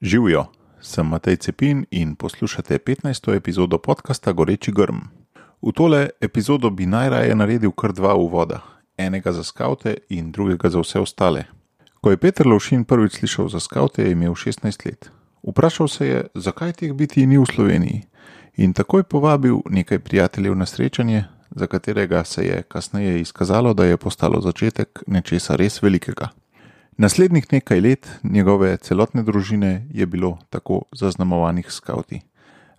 Živijo, sem Matej Cepin in poslušate 15. epizodo podcasta Goreči grm. V tole epizodo bi najraje naredil kar dva uvoda, enega za skavte in drugega za vse ostale. Ko je Peter Lovšin prvič slišal za skavte, je imel 16 let. Vprašal se je, zakaj teh biti ni v Sloveniji, in takoj povabil nekaj prijateljev na srečanje, za katerega se je kasneje izkazalo, da je postalo začetek nečesa res velikega. Naslednjih nekaj let njegove celotne družine je bilo tako zaznamovanih skavti.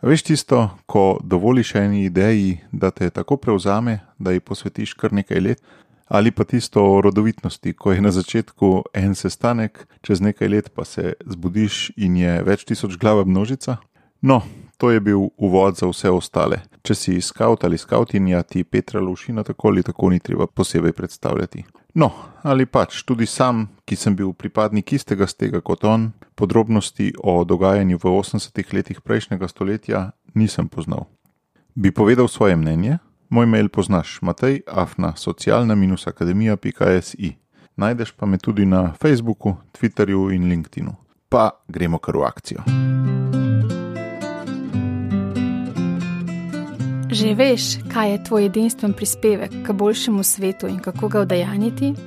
Veš tisto, ko dovoliš eni ideji, da te tako prevzame, da ji posvetiš kar nekaj let, ali pa tisto o rodovitnosti, ko je na začetku en sestanek, čez nekaj let pa se zbudiš in je več tisoč glava množica? No, to je bil uvod za vse ostale. Če si skaut ali skautinja, ti Petra Lovšina tako ali tako ni treba posebej predstavljati. No, ali pač tudi sam, ki sem bil pripadnik istega stega kot on, podrobnosti o dogajanju v 80-ih letih prejšnjega stoletja nisem poznal. Bi povedal svoje mnenje? Moj mail poznaš, Matej, afna, socialna-akademija.si. Najdeš pa me tudi na Facebooku, Twitterju in LinkedInu. Pa gremo kar v akcijo. Že veš, kaj je tvoj edinstven prispevek k boljšemu svetu in kako ga udejaniti?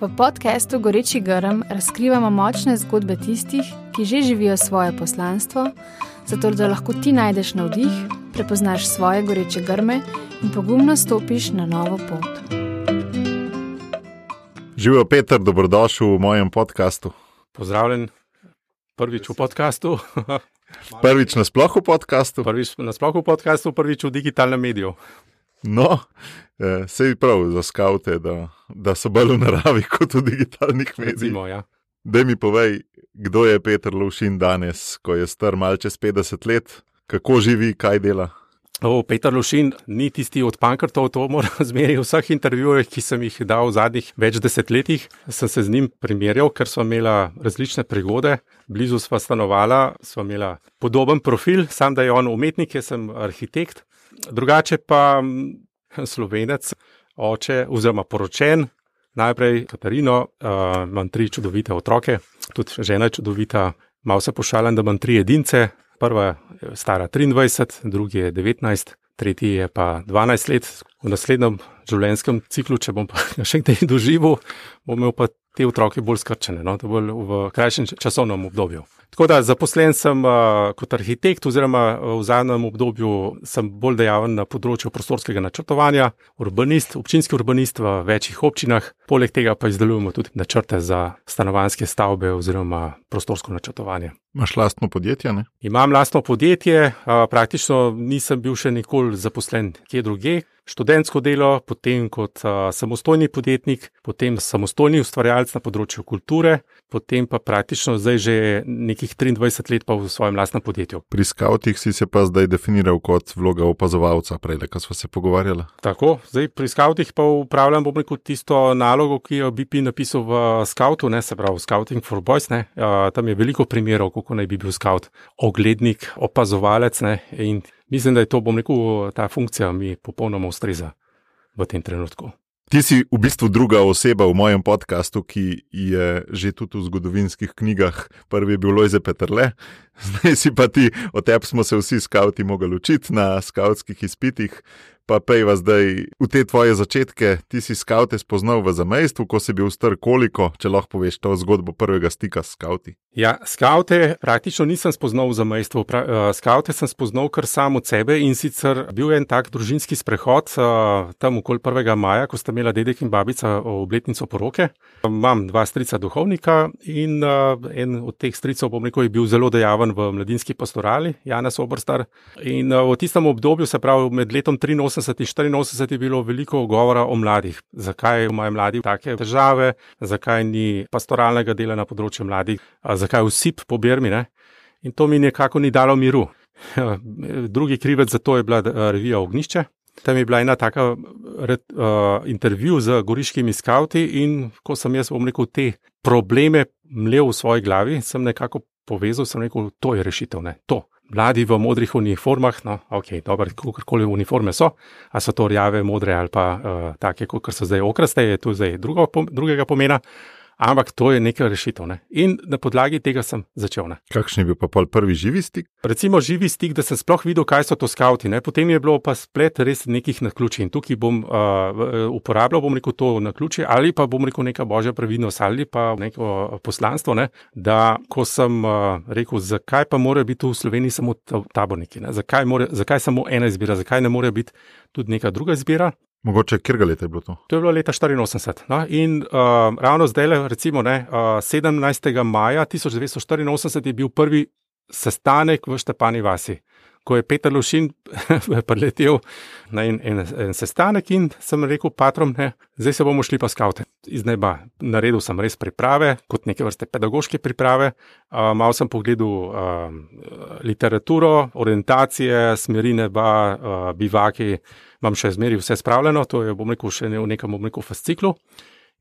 V podkastu Goreči grm razkrivamo močne zgodbe tistih, ki že živijo svoje poslanstvo, zato da lahko ti najdeš navdih, prepoznaš svoje goreče grme in pogumno stopiš na novo pot. Živijo Peter, dobrodošel v mojem podkastu. Pozdravljen, prvič v podkastu. Prvič na splošno v podkastu. Prvič na splošno v podkastu, prvič v digitalnem mediju. No, eh, sej prav za skavte, da, da so bolj v naravi kot v digitalnih medijih. Ja. Da mi povej, kdo je Peter Lovšin danes, ko je star malce čez 50 let, kako živi, kaj dela. O, Peter Lušin ni tisti od Pankrtov, to moram zmeriti v vseh intervjujih, ki sem jih dal v zadnjih več desetletjih. Sem se z njim primerjal, ker smo imeli različne prigode, blizu sva stanovala, sva imela podoben profil, sam da je on umetnik, jaz sem arhitekt, drugače pa slovenec, oče oziroma poročen. Najprej Katarino, uh, imam tri čudovite otroke, tudi žena je čudovita, malo se pošalim, da imam tri edince, Prva je stara 23, drugi je 19, tretji je pa 12 let. V naslednjem življenjskem ciklu, če bom pa še nekaj doživel, bom imel pa te otroke bolj skrčene, no, bolj v krajšem časovnem obdobju. Tako da zaposlen sem uh, kot arhitekt, oziroma v zadnjem obdobju sem bolj dejaven na področju prostorskega načrtovanja, urbanist, občinski urbanist v večjih občinah, poleg tega pa izdelujemo tudi načrte za stanovanske stavbe oziroma prostorsko načrtovanje. Imáš lastno podjetje? Ne? Imam lastno podjetje, praktično nisem bil še nikoli zaposlen kje druge. Študentsko delo, potem kot a, samostojni podjetnik, potem samostojni ustvarjalec na področju kulture, potem pa praktično zdaj že nekih 23 let pa v svojem lastnem podjetju. Pri skavtih si se pa zdaj definiral kot vloga opazovalca, prej, ko smo se pogovarjali. Tako, zdaj pri skavtih pa upravljam, bom rekel, tisto nalogo, ki jo BP napisal v skavtu, ne se pravi Scouting for Boys. Ne, a, tam je veliko primerov, kako naj bi bil skaut, oglednik, opazovalec. Ne, in mislim, da je to, bom rekel, ta funkcija mi popolnoma ustreza v tem trenutku. Ti si v bistvu druga oseba v mojem podkastu, ki je že tudi v zgodovinskih knjigah. Prvi je bil Lojze Petrle, zdaj si pa ti, o tebi smo se vsi skavti mogli učiti na skautskih izpitih. Pa pejva zdaj v te tvoje začetke. Ti si skavte spoznal v zamejstvu, ko si bil star koliko, če lahko poveš to zgodbo prvega stika s skavti. Ja, skavte praktično nisem spoznal v zamejstvu. Pra, uh, skavte sem spoznal kar sam od sebe in sicer bil je en tak družinski sprehod uh, tam okoli 1. maja, ko sta imela dedek in babica obletnico poroke. Imam dva strica duhovnika in uh, en od teh stricov, bom rekel, je bil zelo dejaven v mladinski pastorali, Janes Obrstar. In uh, v tistem obdobju, se pravi med letom 83 in 84 je bilo veliko govora o mladih. Zakaj imajo mladi take težave, zakaj ni pastoralnega dela na področju mladih, zakaj vsi po Birmi. Ne? In to mi nekako ni dalo miru. Drugi krivec za to je bila revija Ognišče. Tam je bila ena taka uh, intervju z goriškimi skavti, in ko sem jaz, bom rekel, te probleme mlel v svoji glavi, sem nekako povezal, sem rekel, to je rešitev, ne, to mladi v modrih uniformah, no, ok, dobro, kakorkoli uniforme so, a so to rjave, modre ali pa uh, take, kot so zdaj okraste, je to zdaj drugo, drugega pomena. Ampak to je neka rešitev. Ne? In na podlagi tega sem začel. Ne? Kakšen je bil pa prvi živi stik? Recimo živi stik, da sem sploh videl, kaj so to skavti. Ne? Potem je bilo pa splet res nekih naključij. In tukaj bom uh, uporabljal bom rekel, to naključje ali pa bom rekel neka božja previdnost ali pa neko poslanstvo. Ne? Da, ko sem uh, rekel, zakaj pa mora biti v Sloveniji samo taborniki, zakaj, more, zakaj samo ena izbira, zakaj ne more biti tudi neka druga izbira. Mogoče, kjer leta je bilo to? To je bilo leta 84. No? In uh, ravno zdaj, recimo, ne, uh, 17. maja 1984 je bil prvi sestanek v Štepani vasi, ko je Peter Lušin priletel na en, en, en sestanek in sem rekel, patrom, ne, zdaj se bomo šli pa skavte iz neba. Naredil sem res priprave, kot neke vrste pedagoške priprave. Uh, Mal sem pogledal uh, literaturo, orientacije, smeri neba, uh, bivaki imam še zmeraj vse spravljeno, to je bom rekel še v nekem obliku fasciklu.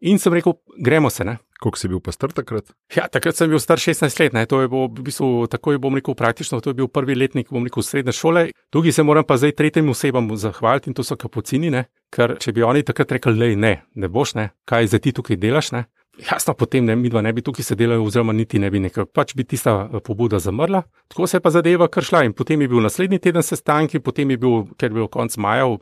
In sem rekel, gremo se. Koliko si bil pa star takrat? Ja, takrat sem bil star 16 let, ne. to je bilo, v bistvu, tako je bom rekel praktično, to je bil prvi letnik bom rekel srednje šole. Tukaj se moram pa zdaj tretjim osebam zahvaliti in to so kapucini, ne. ker če bi oni takrat rekli, ne, ne boš, ne, kaj zdaj ti tukaj delaš, ne. Jasno, potem ne, mi dva ne bi tukaj sedeli, oziroma niti ne bi nekaj, pač bi tista eh, pobuda zamrla. Tako se je pa zadeva kar šla. In potem je bil naslednji teden sestanki, potem je bil, ker je bil konc maja, uh,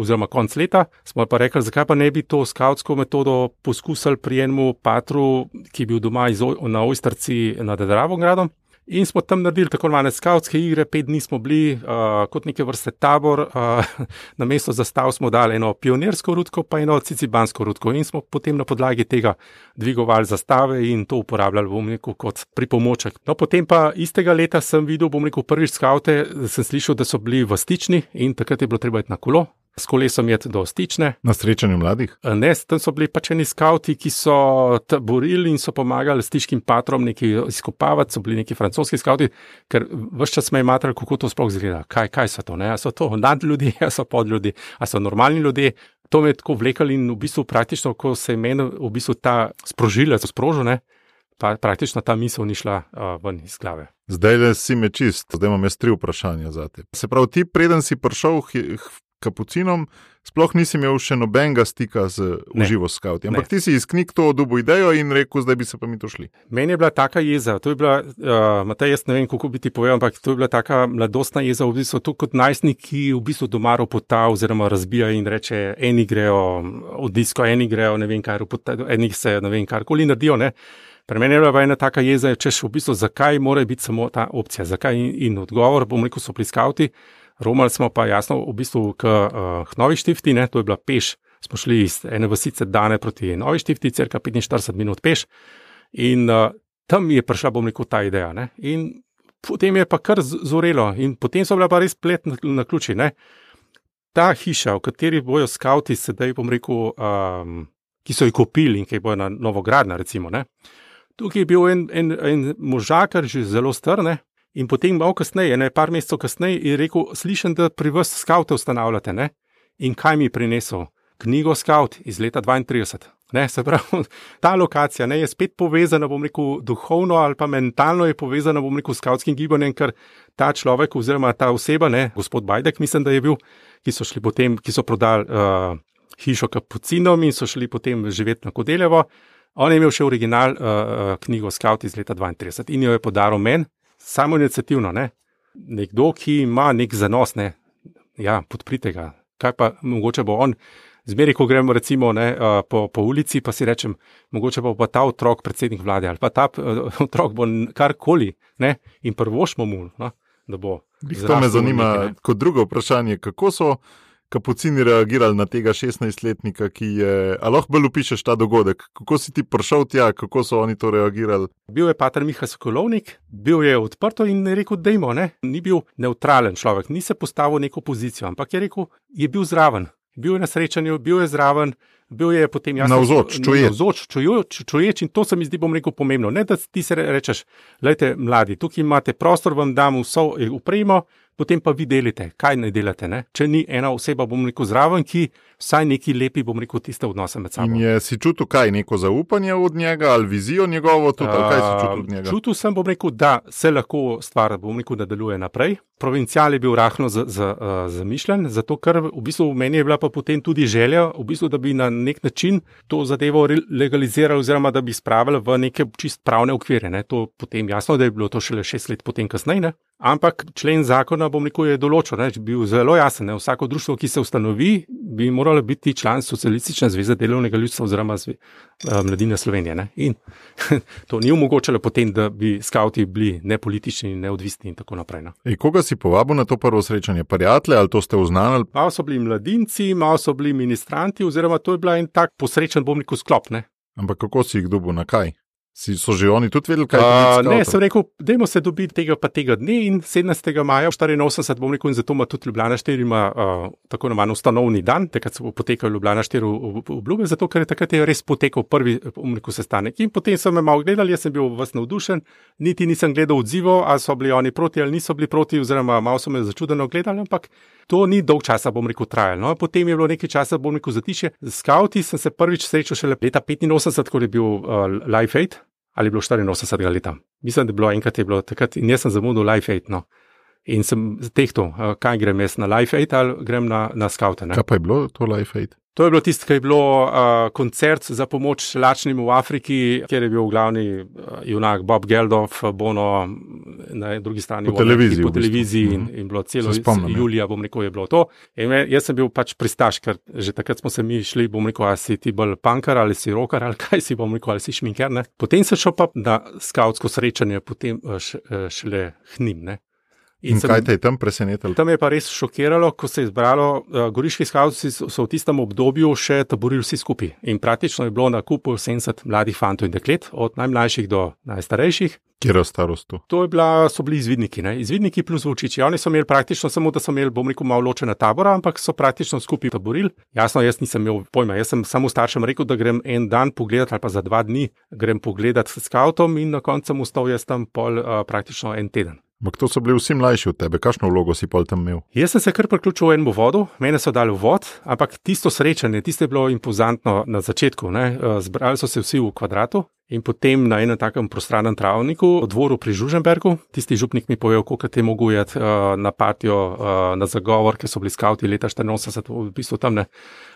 oziroma konc leta, smo pa rekli, zakaj pa ne bi to skautsko metodo poskusili pri enem patru, ki je bil doma iz, na Ojstrci nad Dravogradom. In smo tam naredili tako imenovane skautske igre, pet dni smo bili uh, kot neke vrste tabor, uh, na mesto zastav smo dali eno pionirsko rudko, pa eno cicibansko rudko, in smo potem na podlagi tega dvigovali zastave in to uporabljali, bom rekel, kot pripomoček. No, potem pa istega leta sem videl, bom rekel, prvič skaute, sem slišal, da so bili v stični in takrat je bilo treba iti na kolo, s kolesom je do stične. Na srečanju mladih? Ne, tam so bili pač eni skauti, ki so borili in so pomagali stiškim patrom nekaj izkopavati, so bili neki francoski skauti, ker vse čas me je matrali, kako to sploh izgleda, kaj, kaj so to, ne? a so to nad ljudi, a so pod ljudi, a so normalni ljudje. To me je tako vlekali in v bistvu praktično, ko se je meni v bistvu ta sprožilec sprožil, pa praktično ta misel ni šla uh, ven iz glave. Zdaj le si me čist, zdaj imam jaz tri vprašanja za te. Se pravi, ti preden si prišel kapucinom, sploh nisi imel še nobenega stika z uživo skavti. Ampak ne. ti si iz knjig to odubo idejo in rekel, zdaj bi se pa mi to šli. Meni je bila taka jeza, to je bila, uh, Matej, jaz ne vem, kako bi ti povedal, ampak to je bila taka mladostna jeza, v bistvu tu kot najstnik, ki v bistvu doma ropota oziroma razbija in reče, eni grejo v disko, eni grejo, ne vem kaj, ropota, eni se, ne vem, karkoli naredijo. Ne? Pri meni je bila ena taka jeza, češ v bistvu, zakaj mora biti samo ta opcija, zakaj in, in odgovor, bom rekel, so pri skavti. Romali smo pa jasno v bistvu k uh, Novi Štifti, ne, to je bila peš. Smo šli iz ene vasice Dane proti Novi Štifti, crka 45 minut peš. In uh, tam je prišla, bom rekel, ta ideja. Ne. In potem je pa kar zorelo, in potem so bila pa res plet na, na ključi. Ne. Ta hiša, v kateri bojo skavti sedaj, bom rekel, um, ki so jih kupili in ki bojo na novogradna, recimo. Ne. Tukaj je bil en, en, en možakar, že zelo strne, In potem, malo kasneje, ne, par mesecev kasneje, je rekel: Slišim, da pri vas skavte ustanavljate. Ne? In kaj mi je prinesel? Knjigo Scout iz leta 32. Ne, se pravi, ta lokacija ne, je spet povezana, bom rekel, duhovno ali pa mentalno je povezana, bom rekel, s skautskim gibanjem, ker ta človek oziroma ta oseba, ne, gospod Bajdek, mislim, da je bil, ki so šli potem, ki so prodali uh, hišo kapucinom in so šli potem živeti na Kodeljevo. On je imel še original uh, knjigo Scout iz leta 32 in jo je podaril meni samo inicijativno, ne? nekdo, ki ima nek zanos, ne? ja, podprite ga. Kaj pa mogoče bo on, zmeri, ko gremo recimo ne, po, po ulici, pa si rečem, mogoče bo pa ta otrok predsednik vlade ali pa ta otrok bo karkoli ne? in prvošmo mu, no? da bo. To me zanima nekaj, kot drugo vprašanje, kako so kapucini reagirali na tega 16-letnika, ki je. Ali lahko bolj opišeš ta dogodek? Kako si ti prišel tja, kako so oni to reagirali? Bil je pater Miha Sokolovnik, bil je odprt in je rekel: Dejmo, ne? ni bil neutralen človek, ni se postavil v neko pozicijo, ampak je rekel, je bil zraven. Bil je na srečanju, bil je zraven, bil je potem jasno. Navzoč, čuječ. Navzoč, čuječ, čuječ in to se mi zdi, bom rekel, pomembno. Ne, da ti se rečeš, gledajte, mladi, tukaj imate prostor, vam dam vso upremo, potem pa vi delite, kaj ne delate. Ne? Če ni ena oseba, bom rekel, zraven, ki vsaj neki lepi, bom rekel, tiste odnose med sabo. In je si čutil kaj, neko zaupanje od njega ali vizijo njegovo, tudi uh, kaj si čutil od njega? Čutil sem, bom rekel, da se lahko stvar, bom rekel, da deluje naprej. Provincial je bil rahlo zamišljen, zato ker v bistvu v meni je bila pa potem tudi želja, v bistvu, da bi na nek način to zadevo legalizirali, oziroma da bi spravili v neke čist pravne okvire. Ne. To potem jasno, da je bilo to šele šest let potem kasneje. Ampak člen zakona, bom rekel, je določen, je bil zelo jasen. Ne. Vsako društvo, ki se ustanovi, bi moralo biti član Socialistične zveze delovnega ljudstva oziroma zve, uh, mladine Slovenije. Ne. In to ni omogočalo potem, da bi skavti bili nepolitični, neodvisni in tako naprej. No. Ej, koga si povabil na to prvo srečanje? Prijatelje ali to ste uznali? Malo so bili mladinci, malo so bili ministranti, oziroma to je bila en tak posrečen, bom rekel, sklop. Ne. Ampak kako si jih dobil, na kaj? Si, so že oni tudi vedeli, kaj je to? Ne, sem rekel, dajmo se dobiti tega pa tega dne in 17. maja 84, bom rekel, in zato ima tudi Ljubljana 4 ima uh, tako imenovani ustanovni dan, takrat se bo potekal Ljubljana 4 obljube, zato ker je takrat je res potekal prvi, rekel, sestanek. In potem so me malo gledali, jaz sem bil vas navdušen, niti nisem gledal odzivov, ali so bili oni proti ali niso bili proti, oziroma malo so me začudeno gledali, ampak to ni dolg časa, bom rekel, trajalo. No, potem je bilo nekaj časa, bom rekel, zatiše. Z skauti sem se prvič srečal šele leta 85, ko je bil uh, Life Aid ali bilo 84 leta. Mislim, da je bilo enkrat je bilo takrat in jaz sem zamudil Life 8. No. In sem tehto, eh, kaj grem jaz na Life 8 ali grem na, na Scout. Kaj pa je bilo to Life 8? To je bilo tisto, kar je bilo uh, koncert za pomoč lačnim v Afriki, kjer je bil glavni uh, junak Bob Geldof, Bono na drugi strani po televiziji. Po televiziji in, mhm. in bilo celo spomnim, ja. julija, bom rekel, je bilo to. In jaz sem bil pač pristaš, ker že takrat smo se mi šli, bom rekel, ali si ti bolj punkar ali si rokar ali kaj si, bom rekel, ali si šminker. Ne? Potem sem šel pa na skautsko srečanje, potem šele hnim. Ne? In, in sem, kaj te je tam presenetilo? Tam je pa res šokiralo, ko se je zbralo, uh, goriški skavci so, so v tistem obdobju še taborili vsi skupaj. In praktično je bilo na kupu 70 mladih fantov in deklet, od najmlajših do najstarejših. Kjer je starost? To je bila, so bili izvidniki, ne? izvidniki plus vočiči. Oni so imeli praktično samo, da so imeli, bom rekel, malo ločena tabora, ampak so praktično skupaj taborili. Jasno, jaz nisem imel pojma, jaz sem samo staršem rekel, da grem en dan pogledat ali pa za dva dni grem pogledat s skavtom in na koncu sem ustal jaz tam pol uh, praktično en teden. Ampak to so bili vsi mlajši od tebe, kakšno vlogo si pa tam imel? Jaz sem se kar priključil v eno vodo, mene so dali v vod, ampak tisto srečanje, tisto je bilo impozantno na začetku. Ne? Eh, zbrali so se vsi v kvadratu, In potem na enem takem prostranem travniku, v dvoru pri Žuženbergu, tisti župnik mi povedal, kako te mogo jeti uh, na partijo, uh, na zagovor, ker so bili skavti leta 84, v bistvu tam ne.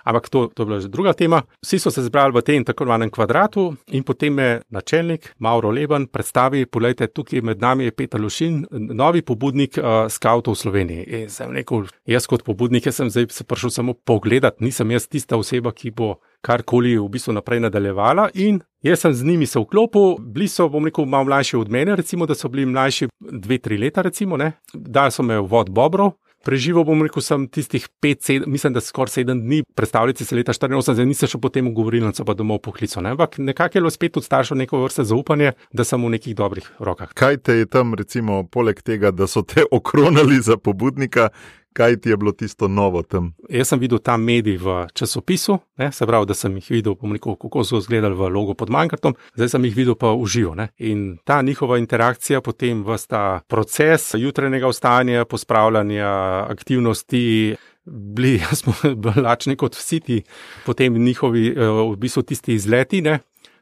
Ampak to, to je bila že druga tema. Vsi so se zbrali v tem tako imenovanem kvadratu in potem je načelnik Mauro Leben predstavil, poglejte, tukaj med nami je Peter Lušin, novi pobudnik uh, skavtov v Sloveniji. In sem rekel, jaz kot pobudnik, jaz sem zdaj se prišel samo pogledat, nisem jaz tista oseba, ki bo karkoli v bistvu naprej nadaljevala. In jaz sem z njimi se vklopil, bili so, bom rekel, malo mlajši od mene, recimo, da so bili mlajši dve, tri leta, recimo, da so me vod Bobrov. Preživel bom rekel, sem tistih pet, sedem, mislim, da skoraj sedem dni, predstavljajte se leta 84, zdaj nisem še potem ugovoril, da so pa domov poklical. Ne? Ampak nekako je bilo spet od staršev neko vrste zaupanje, da sem v nekih dobrih rokah. Kaj te je tam, recimo, poleg tega, da so te okronali za pobudnika, kaj ti je bilo tisto novo tam? Jaz sem videl tam medij v časopisu, ne, se pravi, da sem jih videl, rekel, kako so izgledali v logo pod Mankartom, zdaj sem jih videl pa v živo. Ne. In ta njihova interakcija, potem vsta proces jutranjega vstanja, pospravljanja aktivnosti. Bili smo lačni kot vsi ti, potem njihovi, eh, v bistvu tisti izleti, ne,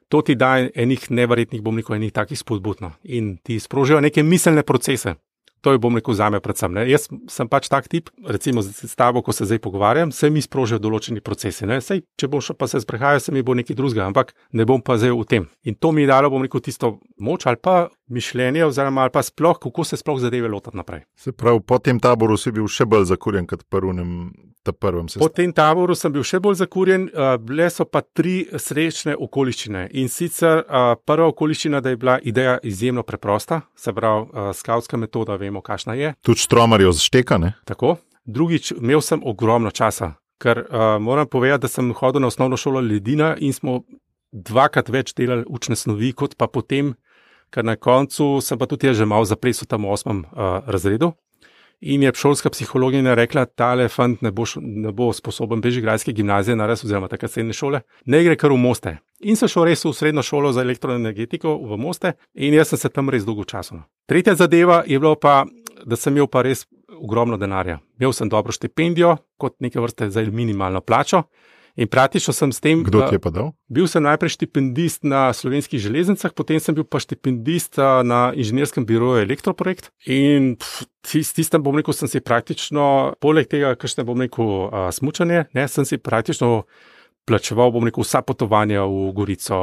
to ti da enih neverjetnih, bom rekel, enih takih spodbudno in ti sprožijo neke miselne procese. To je, bom rekel, za me predvsem. Ne. Jaz sem pač tak tip, recimo s tabo, ko se zdaj pogovarjam, se mi sprožijo določeni procesi. Sej, če bom šel pa se sprehajal, se mi bo nekaj drugega, ampak ne bom pa zdaj v tem. In to mi je dalo, bom rekel, tisto moč ali pa mišljenje, oziroma ali pa sploh, kako se sploh zadeve lotiti naprej. Se pravi, po tem taboru si bil še bolj zakurjen kot prvem. Po tem taboru sem bil še bolj zakurjen, uh, bile so pa tri srečne okoliščine. In sicer uh, prva okoliščina, da je bila ideja izjemno preprosta, se pravi, uh, skautska metoda, vemo, kakšna je. Tudi štromarjo zštekane. Tako. Drugič, imel sem ogromno časa, ker uh, moram povedati, da sem hodil na osnovno šolo Ledina in smo dvakrat več delali učne snovi, kot pa potem, ker na koncu sem pa tudi že malo zaplesal tam v osmem uh, razredu. In je šolska psihologinja rekla, da ta fant ne, ne bo sposoben bežigrajske gimnazije narediti, oziroma takrat srednje šole, ne gre kar v moste. In sem šel res v srednjo šolo za elektroenergetiko v moste in jaz sem se tam res dolgo časa. Tretja zadeva je bila pa, da sem imel pa res ogromno denarja. Imel sem dobro štipendijo, kot neke vrste za minimalno plačo. In praktično sem s tem. Kdo ti je pa dal? Bil sem najprej štipendist na slovenskih železnicah, potem sem bil pa štipendist na inženirskem biroju Elektroprojekt. In s tistem, bom rekel, sem si praktično, poleg tega, kar še ne bom rekel, smučanje, ne, sem si praktično plačeval, bom rekel, vsa potovanja v Gorico,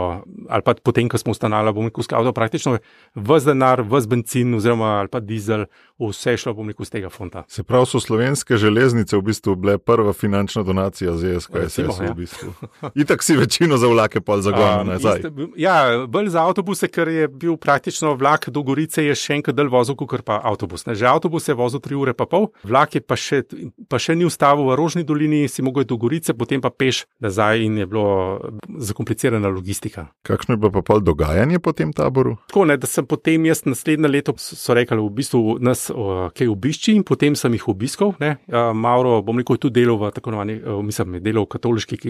ali pa potem, ko smo ustanovili, bom rekel, skladno praktično vse denar, vse benzin, oziroma ali pa dizel, vse šlo, bom rekel, z tega fonda. Se pravi, so slovenske železnice v bistvu bile prva finančna donacija za SKS. Ja. V bistvu. Itak si večino za vlake pol zagonil nazaj. Iste, ja, bolj za avtobuse, ker je bil praktično vlak do Gorice, je še enkrat del vozil, kot pa avtobus. Ne? Že avtobus je vozil 3 ure pa pol, vlak je pa še, pa še ni ustavil v Rožni dolini, si mogel do Gorice, potem pa peš nazaj in je bilo zakomplicirana logistika. Kakšno je bilo pa pol dogajanje po tem taboru? Tako, ne, da sem potem jaz naslednje leto, so rekli, v bistvu nas kaj obišči in potem sem jih obiskal. Ne. Mauro, bom rekel, tudi delal v tako imenovani, mislim, delal v katoliški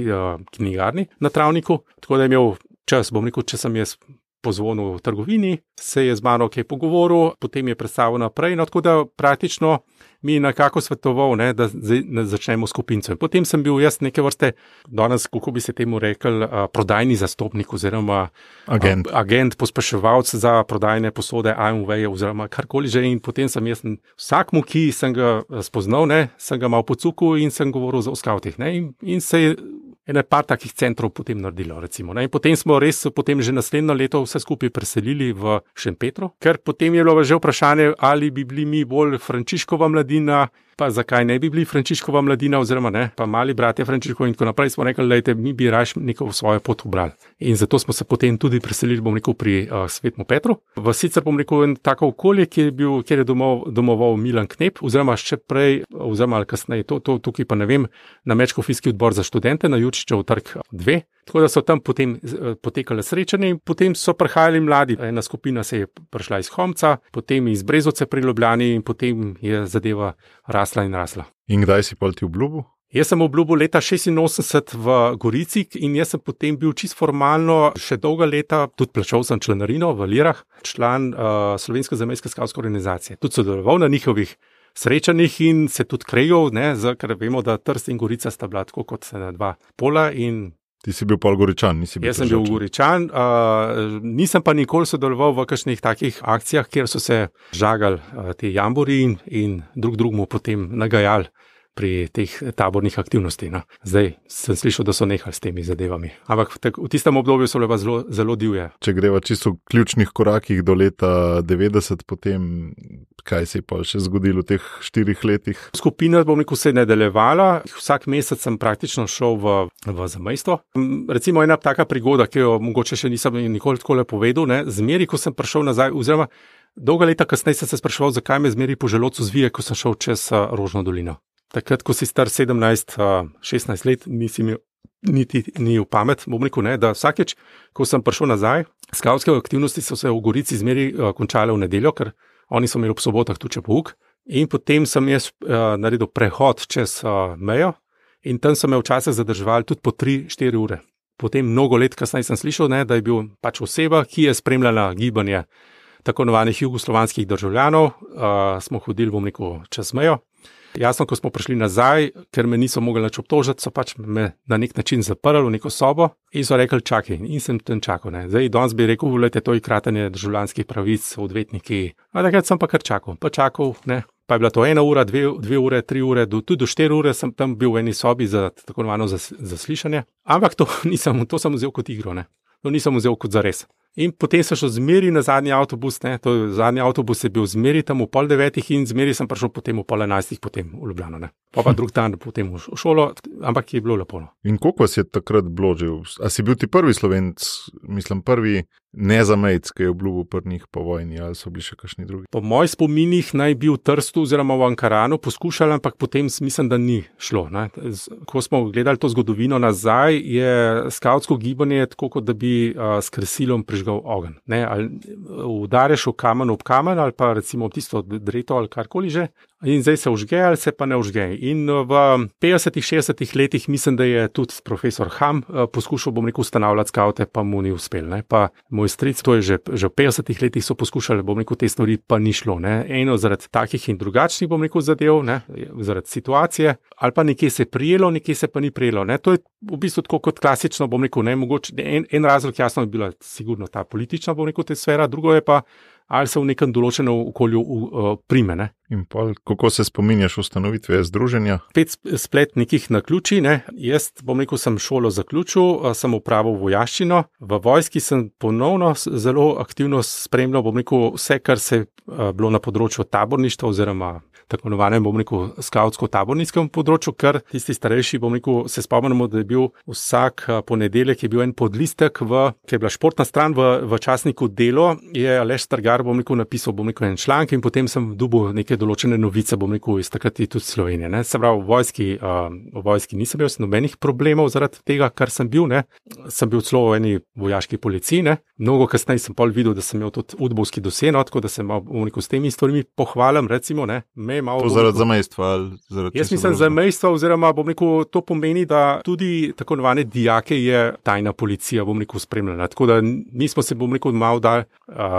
knjigarni na Travniku, tako da je imel čas, bom rekel, če sem jaz. Pozvonil v trgovini, se je z mano kaj pogovoril, potem je predstavil naprej. No, tako da praktično mi je nekako svetoval, ne, da ne začnemo skupinco. Potem sem bil jaz neke vrste, danes, kako bi se temu rekel, prodajni zastopnik oziroma agent, agent pospeševalc za prodajne posode AMV oziroma karkoli že. In potem sem jaz vsakmu, ki sem ga spoznal, ne, sem ga mal pocuku in sem govoril o skavtih. In, in se je ene par takih centrov potem naredilo. Recimo, in potem smo res, potem že naslednjo leto vse skupaj preselili v Šempetro, ker potem je bilo že vprašanje, ali bi bili mi bolj Frančiškova mladina. Pa zakaj ne bi bili Frančiškova mladina, oziroma ne, pa mali bratje Frančiškov in tako naprej, smo rekli, da mi bi raje neko svojo pot obrali. In zato smo se potem tudi preselili, bom rekel, pri uh, Svetmu Petru. V sicer bom rekel, tako okolje, kjer je, bil, kjer je domov, domoval Milan Knep, oziroma še prej, oziroma kasneje, to, to tukaj pa ne vem, na Mečkofijski odbor za študente na Jučičev trg 2. Tako da so tam potem potekale srečanje in potem so prihajali mladi. Ena skupina se je prišla iz Homca, potem iz Brezoce pri Ljubljani in potem je zadeva rasla in rasla. In kdaj si polti v Blubu? Jaz sem obljubil leta 86 v Gorici in jaz sem potem bil čist formalno še dolga leta, tudi plačal sem članarino v Lirah, član uh, Slovenske zamejske skavske organizacije. Tudi sodeloval na njihovih srečanjih in se tudi krejal, ker vemo, da Trst in Gorica sta bila tako kot dva pola in Ti si bil pol Goričan, nisi bil. Jaz sem bil Goričan, uh, nisem pa nikoli sodeloval v kakšnih takih akcijah, kjer so se žagali uh, ti jambori in, in drug drugemu potem nagajali pri teh tabornih aktivnostih. No. Zdaj sem slišal, da so nehali s temi zadevami. Ampak tak, v tistem obdobju so bile zelo, zelo divje. Če greva čisto v ključnih korakih do leta 90, potem kaj se je pa še zgodilo v teh štirih letih? Skupina, bom rekel, se je nadaljevala. Vsak mesec sem praktično šel v, v zamejstvo. Recimo ena taka prigoda, ki jo mogoče še nisem nikoli tako le povedal, ne, zmeri, ko sem prišel nazaj, oziroma dolga leta kasneje sem se spraševal, zakaj me zmeri po želodcu zvije, ko sem šel čez Rožno dolino takrat, ko si star 17, 16 let, nisi imel niti ni v pamet. Bom rekel, ne, da vsakeč, ko sem prišel nazaj, skavtske aktivnosti so se v Gorici zmeri končale v nedeljo, ker oni so imeli ob sobotah tuče pouk. In potem sem jaz uh, naredil prehod čez uh, mejo, in tam so me včasih zadrževali tudi po 3-4 ure. Potem, mnogo let kasneje, sem slišal, ne, da je bil pač oseba, ki je spremljala gibanje tako imenovanih jugoslovanskih državljanov. Uh, smo hodili, bom rekel, čez mejo. Jasno, ko smo prišli nazaj, ker me niso mogli več obtožiti, so pač me na nek način zaprli v neko sobo in so rekli: čakaj, in sem tam čakal. Ne. Zdaj, danes bi rekel, je to ikratanje državljanskih pravic, odvetniki. A takrat sem pa kar čakal, pa čakal, ne. Pa je bila to ena ura, dve, dve ure, tri ure, do, tudi do štiri ure sem tam bil v eni sobi za tako imenovano zaslišanje. Ampak to, nisem, to sem vzel kot igro, ne. to nisem vzel kot za res. In potem sem šel zmeri na zadnji avtobus, ne, to, zadnji avtobus je bil zmeri tam v pol devetih in zmeri sem prišel potem v pol enajstih, potem v Ljubljano. Ne. Pa pa drug dan potem v šolo, ampak je bilo lepo. No. In koliko si je takrat bložil? A si bil ti prvi slovenc, mislim, prvi nezamejc, ki je obljubil prnih po vojni, ali so bili še kakšni drugi? Po mojih spominih naj bi v Trstu oziroma v Ankaranu poskušali, ampak potem mislim, da ni šlo. Ne. Ko smo gledali to zgodovino nazaj, je skautsko gibanje tako, kot da bi uh, s kresilom prižgal ogenj. Udariš v kamen ob kamen ali pa recimo tisto dreto ali karkoli že. In zdaj se užge ali se pa ne užge. In v 50-ih, 60-ih letih mislim, da je tudi profesor Ham poskušal, bom rekel, ustanavljati skavte, pa mu ni uspel. Ne? Pa moj stric, to je že, že v 50-ih letih so poskušali, bom rekel, te stvari pa ni šlo. Ne? Eno zaradi takih in drugačnih, bom rekel, zadev, ne? zaradi situacije, ali pa nekje se je prijelo, nekje se pa ni prijelo. Ne? To je v bistvu tako kot klasično, bom rekel, ne mogoče. En, en razlog, jasno, je bila sigurno ta politična, bom rekel, te sfera, drugo je pa ali se v nekem določenem okolju uh, prime. Ne. In pol, kako se spominjaš ustanovitve združenja? Pet splet nekih na ključi. Ne. Jaz, bom rekel, sem šolo zaključil, sem upravil vojaščino. V vojski sem ponovno zelo aktivno spremljal, bom rekel, vse, kar se je uh, bilo na področju taborništva oziroma tako imenovanem, bom rekel, skautsko-taborninskem področju, ker tisti starejši, bom rekel, se spomnimo, da je bil vsak ponedeljek bil en podlistek, v, ki je bila športna stran v, v časniku Delo, je Aleš Stargar, bom rekel, napisal, bom rekel, en članek in potem sem dubil neke določene novice, bom rekel, iz takrat tudi Slovenije. Ne. Se pravi, v vojski, uh, v vojski nisem imel nobenih problemov zaradi tega, kar sem bil, ne. sem bil celo v eni vojaški policiji, ne. mnogo kasneje sem pol videl, da sem imel tudi udbovski doseno, tako da se bom rekel, s temi stvarmi pohvalim, recimo, ne me malo. To zaradi zamejstva. Zaradi Jaz mislim, zamejstva, oziroma rekel, to pomeni, da tudi tako imenovane dijake je tajna policija, bom rekel, spremljala. Tako da mi smo se, bom rekel, malo da,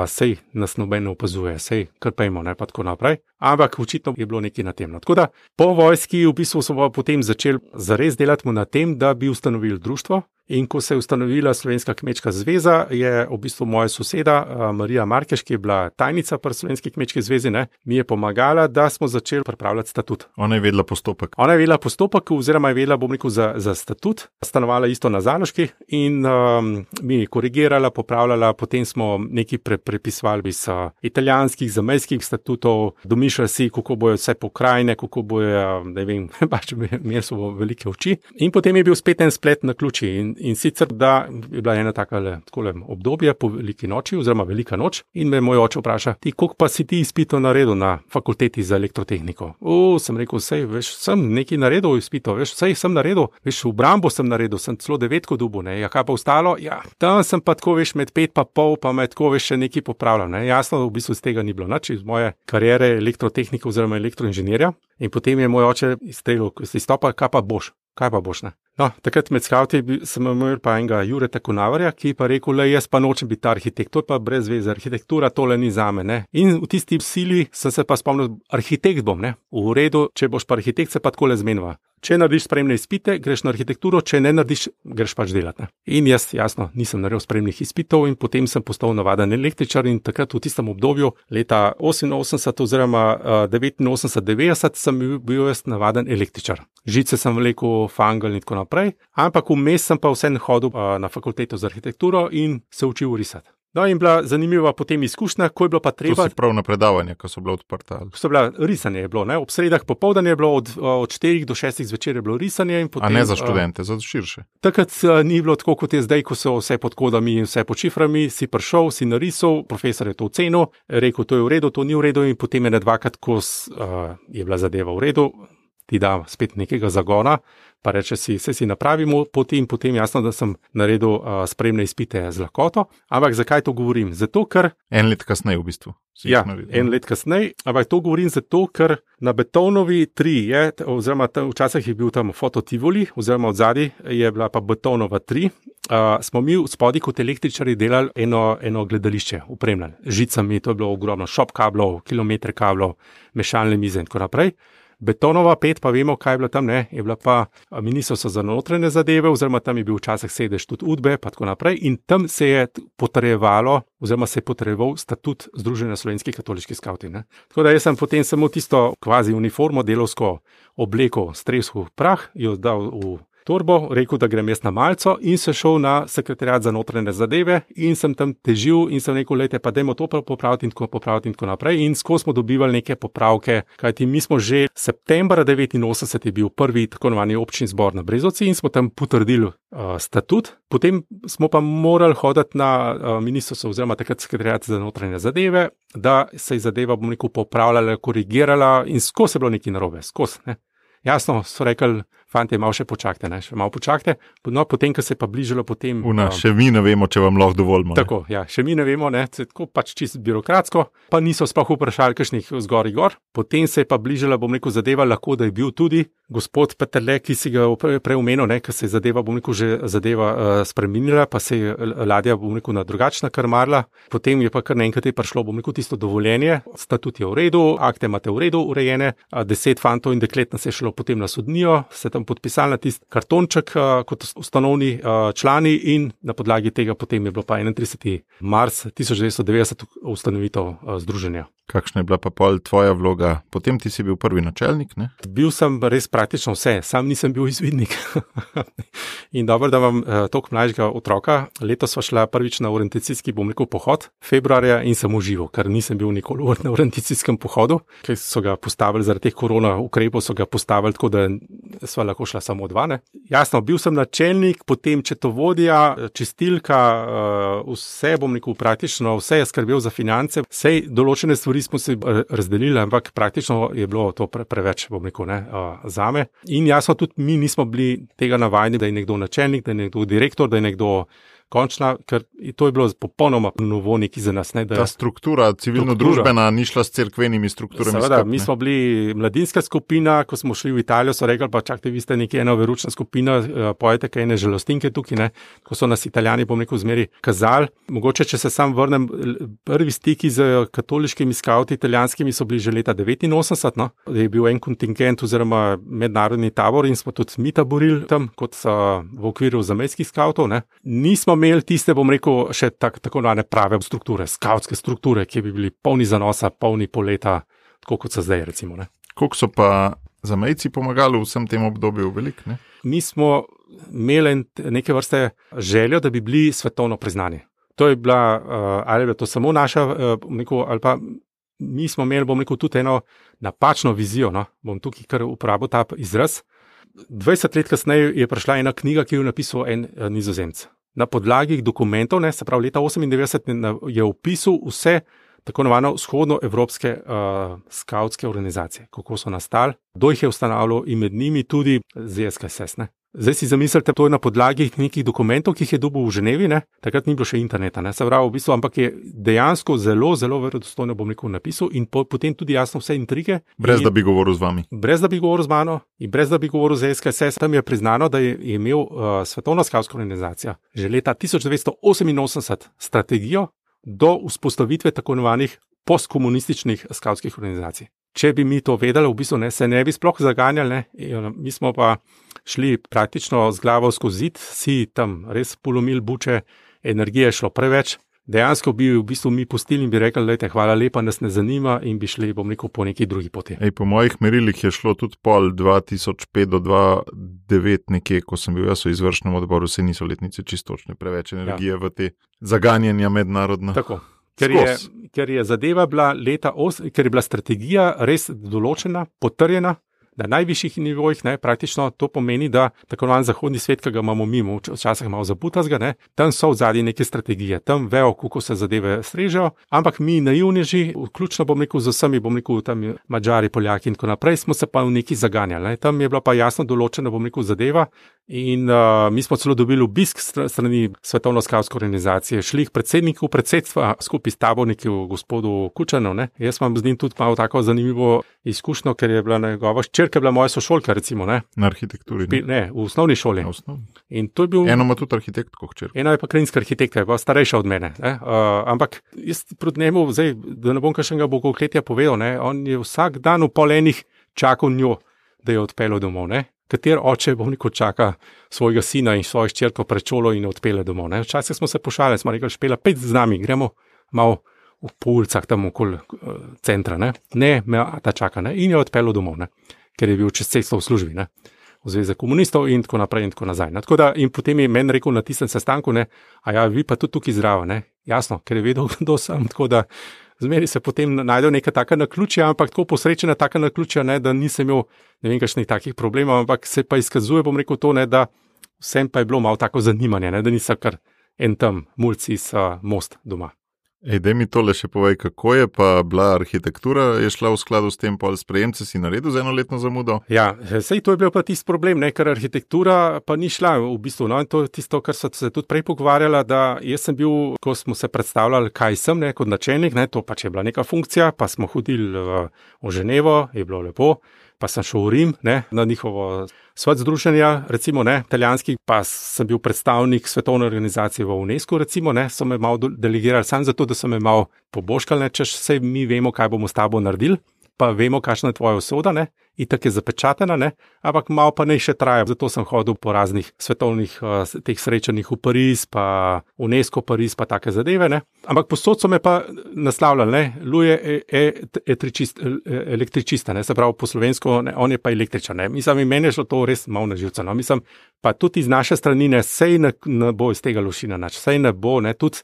sej nas noben opazuje, sej krpejmo, ne pa tako naprej. Ampak očitno je bilo nekaj na tem. No. Tako da po vojski v bistvu smo potem začeli zares delati na tem, da bi ustanovili društvo. In ko se je ustanovila Slovenska kmečka zveza, je v bistvu moja soseda Marija Markeš, ki je bila tajnica pri Slovenski kmečki zvezi, ne, mi je pomagala, da smo začeli pripravljati statut. Ona je vedela postopek. Ona je vedela postopek, oziroma je vedela, bom rekel, za, za statut, stanovala isto na Zaloški in um, mi je korigirala, popravljala, potem smo nekaj pre, prepisovali iz uh, italijanskih, zamejskih statutov, domišljali si, kako bojo vse pokrajine, kako bojo, ne vem, pač imeli so velike oči. In potem je bil spet en splet na ključi. In, in sicer, da je bila ena taka obdobje po veliki noči, oziroma velika noč, in me moj oče vpraša, ti, koliko pa si ti izpito naredil na fakulteti za elektrotehniko? O, sem rekel, vse, veš, sem nekaj naredil, izpito, veš, vse sem naredil, veš, v Brambo sem naredil, sem celo devetko dubu, ne, ja, kaj pa ostalo, ja, tam sem pa tako, veš, med pet pa pol, pa med tako, veš, še nekaj popravljal, ne, jasno, v bistvu z tega ni bilo, nič iz moje karijere elektrotehnika oziroma elektroinženirja. In potem je moj oče izstrelil, ko si stopa, kaj pa boš, kaj pa boš, ne. No, takrat med skavti sem imel pa enega Jureta Kunavarja, ki pa rekel, le jaz pa nočem biti arhitekt, to je pa brez veze, arhitektura tole ni za me. Ne? In v tisti sili sem se pa spomnil, arhitekt bom, ne? v redu, če boš pa arhitekt, se pa tako le zmenva. Če narediš spremne izpite, greš na arhitekturo, če ne narediš, greš pač delati. Ne? In jaz, jasno, nisem naredil spremnih izpitov in potem sem postal navaden električar in takrat v tistem obdobju, leta 88 oziroma uh, 89-90, sem bil jaz navaden električar. Žice sem vlekel, fangal in tako naprej, ampak vmes sem pa vsem hodil uh, na fakulteto za arhitekturo in se učil risati. No, in bila zanimiva potem izkušnja, ko je bilo pa treba. Prav na predavanje, ko so bila odprta. So bila risanje, je bilo, ne? ob sredah popovdan je bilo, od, od 4 do 6 zvečer je bilo risanje. Potem, A ne za študente, uh, za širše. Takrat uh, ni bilo tako, kot je zdaj, ko so vse pod kodami in vse pod šiframi, si prišel, si narisal, profesor je to ocenil, rekel, to je v redu, to ni v redu, in potem je ne dvakrat, ko uh, je bila zadeva v redu, ti da spet nekega zagona pa reče si, vse si napravimo, potem, potem jasno, da sem naredil uh, spremne izpite z lahkoto. Ampak zakaj to govorim? Zato, ker. En let kasneje, v bistvu. Ja, en let kasneje, ampak to govorim zato, ker na betonovi tri je, oziroma tam, včasih je bil tam fototivoli, oziroma od zadaj je bila pa betonova tri. Uh, smo mi v spodnji kot električari delali eno, eno gledališče, upremljeno žicami, to je bilo ogromno, šop kablov, kilometre kablov, mešalne mize in tako naprej. Betonova pet, pa vemo, kaj je bila tam, ne, je bila pa ministrstvo za notranje zadeve, oziroma tam je bil včasih sedež tudi Udbe in tako naprej. In tam se je potrjevalo, oziroma se je potrjeval statut Združenja slovenskih katoliških skavtin. Tako da jaz sem potem samo tisto kvazi uniformo, delovsko obleko, streshu prah, jo dal v torbo, rekel, da grem jaz na malco in se šel na sekretariat za notranje zadeve in sem tam težil in sem rekel, lejte, pa dajmo to popraviti in tako popraviti in tako naprej. In skozi smo dobivali neke popravke, kajti mi smo že septembra 89 je bil prvi tako imenovani občni zbor na Brezovci in smo tam potrdili uh, statut. Potem smo pa morali hoditi na uh, ministrstvo oziroma takrat sekretariat za notranje zadeve, da se je zadeva, bom rekel, popravljala, korigirala in skozi je bilo nekaj narobe, skozi. Ne. Jasno, so rekli, fanti, malo še počakajte, ne, še malo počakajte. No, potem, ko se je pa bližalo, potem. Una, um, še mi ne vemo, če vam lahko dovolimo. ne. Tako, ja, še mi ne vemo, ne, tako pač čisto birokratsko, pa niso sploh vprašali, kakšnih zgori gor. Potem se je pa bližala, bom rekel, zadeva, lahko da je bil tudi gospod Petrle, ki si ga omenil, ne, ker se je zadeva, bom rekel, že zadeva uh, spremenila, pa se je ladja, bom rekel, na drugačna krmarila. Potem je pa kar naenkrat je prišlo, bom rekel, tisto dovoljenje, statut je v redu, akte imate v redu urejene, deset fantov in deklet nas je šlo potem na sodnijo, se tam podpisali na tisti kartonček uh, kot ustanovni uh, člani in na podlagi tega potem je bilo pa 31. mars 1990 ustanovitev uh, združenja. Kakšna je bila pa pol tvoja vloga? Potem ti si bil prvi načelnik, ne? Bil sem res praktično vse, sam nisem bil izvidnik. in dobro, da imam uh, toliko mlajšega otroka. Letos sva šla prvič na orientacijski, bom rekel, pohod, februarja in sem užival, ker nisem bil nikoli na orientacijskem pohodu, ker so ga postavili zaradi teh korona ukrepov, so ga postavili tako, da sva lahko šla samo dva. Ne. Jasno, bil sem načelnik, potem četovodja, čistilka, uh, vse bom rekel praktično, vse je skrbel za finance, vse določene stvari smo se eh, razdelili, ampak praktično je bilo to pre, preveč, bom rekel, ne, uh, zame. In jasno, tudi mi nismo bili tega navajeni, da je nekdo načelnik, da je nekdo direktor, da je nekdo končna, ker to je bilo popolnoma novo neki za nas. Ne, da, Ta struktura, civilno-družbena, ni šla s cerkvenimi strukturami. Seveda, skup, mi ne. smo bili mladinska skupina, ko smo šli v Italijo, so rekli, pa čakajte, vi ste nekje ena veručna skupina, eh, pojete kaj ene žalostinke tukaj, ne? ko so nas italijani, bom rekel, zmeri kazali. Mogoče, če se sam vrnem, prvi stiki z katoliškimi skavti italijanskimi so bili že leta 89, no? da je bil en kontingent oziroma mednarodni tabor in smo tudi mi taborili tam kot uh, v okviru zamejskih skavtov. Ne? Nismo imeli tiste, bom rekel, še tak, tako imenovane prave strukture, skavtske strukture, ki bi bili polni zanosa, polni poleta, tako kot so zdaj. Recimo, ne. Koliko so pa zamejci pomagali v vsem tem obdobju? Velik, ne? Mi smo imeli neke vrste željo, da bi bili svetovno priznani. To je bila, uh, ali je bila to samo naša, bom rekel, ali pa mi smo imeli, bom rekel, tudi eno napačno vizijo. No? Bom tukaj kar uporabil ta izraz. 20 let kasneje je prišla ena knjiga, ki jo je napisal en uh, nizozemec. Na podlagi dokumentov, ne, se pravi leta 98, je opisal vse tako imenovane vzhodnoevropske uh, skautske organizacije, kako so nastali, kdo jih je ustanavljal in med njimi tudi ZSKSS. Ne. Zdaj si zamislite, to je na podlagi nekih dokumentov, ki jih je dobil v Ženevi, ne? takrat ni bilo še interneta, ne? se pravi, v bistvu, ampak je dejansko zelo, zelo verodostojno, bom rekel, napisal in po, potem tudi jasno vse intrige. Brez in, da bi govoril z vami. brez da bi govoril z mano in brez da bi govoril z SKSS, tam je priznano, da je je imel uh, Svetovna skavtska organizacija že leta 1988 strategijo do vzpostavitve tako imenovanih postkomunističnih skavtskih organizacij. Če bi mi to vedeli, v bistvu ne, se ne bi sploh zaganjali, ne. Mi smo pa šli praktično z glavo skozi zid, si tam res polomil buče, energije je šlo preveč. Dejansko bi v bistvu mi pustili in bi rekli, da je hvala lepa, nas ne zanima in bi šli, bom rekel, po neki drugi poti. Ej, po mojih merilih je šlo tudi pol 2005 do 2009, nekje, ko sem bil jaz v izvršnem odboru, se niso letnice čistočne, preveč energije ja. v te zaganjanja mednarodna. Tako. Ker je, ker je zadeva bila leta, os, ker je bila strategija res določena, potrjena na najvišjih nivojih, ne, praktično to pomeni, da tako imenovan zahodni svet, ki ga imamo mimo, včasih malo zaputazga, ne, tam so v zadnji neke strategije, tam vejo, kako se zadeve strežejo, ampak mi naivneži, vključno bom rekel z vsemi, bom rekel tam Mačari, Poljaki in tako naprej, smo se pa v neki zaganjali. Ne. Tam je bila pa jasno določena, bom rekel, zadeva in uh, mi smo celo dobili obisk str- strani Svetovno skavtske organizacije, šli k predsedniku predsedstva skupaj s taborniki, gospodu Kučanu. Jaz imam z njim tudi malo tako zanimivo izkušnjo, ker je bila njegova ščerka, bila moja sošolka, recimo, ne, Na arhitekturi. Ne? ne, v osnovni šoli. Na je bil. Eno ima tudi arhitekt, kot hčer. Ena je pa krajinska arhitektka, je pa starejša od mene. Ne? Uh, ampak jaz proti njemu, zdaj, da ne bom kakšnega bogokletja povedal, ne? on je vsak dan v polenih čakal njo, da jo odpelje domov. Ne? Kater oče bo neko čaka svojega sina in svojo ščerko pred šolo in jo odpelje domov. Ne? Včasih smo se pošalili, smo rekli, špela, pet z nami, gremo malo v po ulicah tam okoli uh, centra. Ne, ne me ta čaka ne? in jo odpelje domov, ne? Ker je bil čez cesto v službi. Ne? v Zvezi komunistov in tako naprej in tako nazaj. No, tako da, in potem je meni rekel na tistem sestanku, ne, a ja, vi pa tudi tukaj zdravo, ne, jasno, ker je vedel, kdo sem. Tako da, zmeri se potem najdejo neka taka naključja, ampak tako posrečena taka naključja, ne, da nisem imel ne vem, kakšnih takih problemov, ampak se pa izkazuje, bom rekel to, ne, da vsem pa je bilo malo tako zanimanje, ne, da nisem kar en tam mulci iz uh, most doma. Ej, da mi tole še povej, kako je pa bila arhitektura, je šla v skladu s tem, pol sprejemce si naredil z enoletno zamudo? Ja, sej to je bil pa tisti problem, ne, ker arhitektura pa ni šla v bistvu. No, in to je tisto, kar so se tudi prej pogovarjala, da jaz sem bil, ko smo se predstavljali, kaj sem, ne, kot načelnik, ne, to pač je bila neka funkcija, pa smo hodili v, v Ženevo, je bilo lepo pa sem šel v Rim ne, na njihovo svet združenja, recimo ne, italijanski, pa sem bil predstavnik svetovne organizacije v UNESCO, recimo ne, so me malo delegirali samo zato, da so me malo poboškali, če vse mi vemo, kaj bomo s tabo naredili pa vemo, kakšna je tvoja usoda, ne? in tako je zapečatena, ne? ampak malo pa ne še traja. Zato sem hodil po raznih svetovnih uh, srečanjih v Pariz, pa UNESCO, Pariz, pa take zadeve. Ne? Ampak posod so me pa naslavljali, luje e, e, e, e, električista, ne? se pravi po slovensko, ne? on je pa električar. Mislim, meni je šlo to res malo na živce. No? Mislim, pa tudi iz naše strani, ne, sej ne, ne bo iz tega lošina, nač, sej ne bo, ne, tudi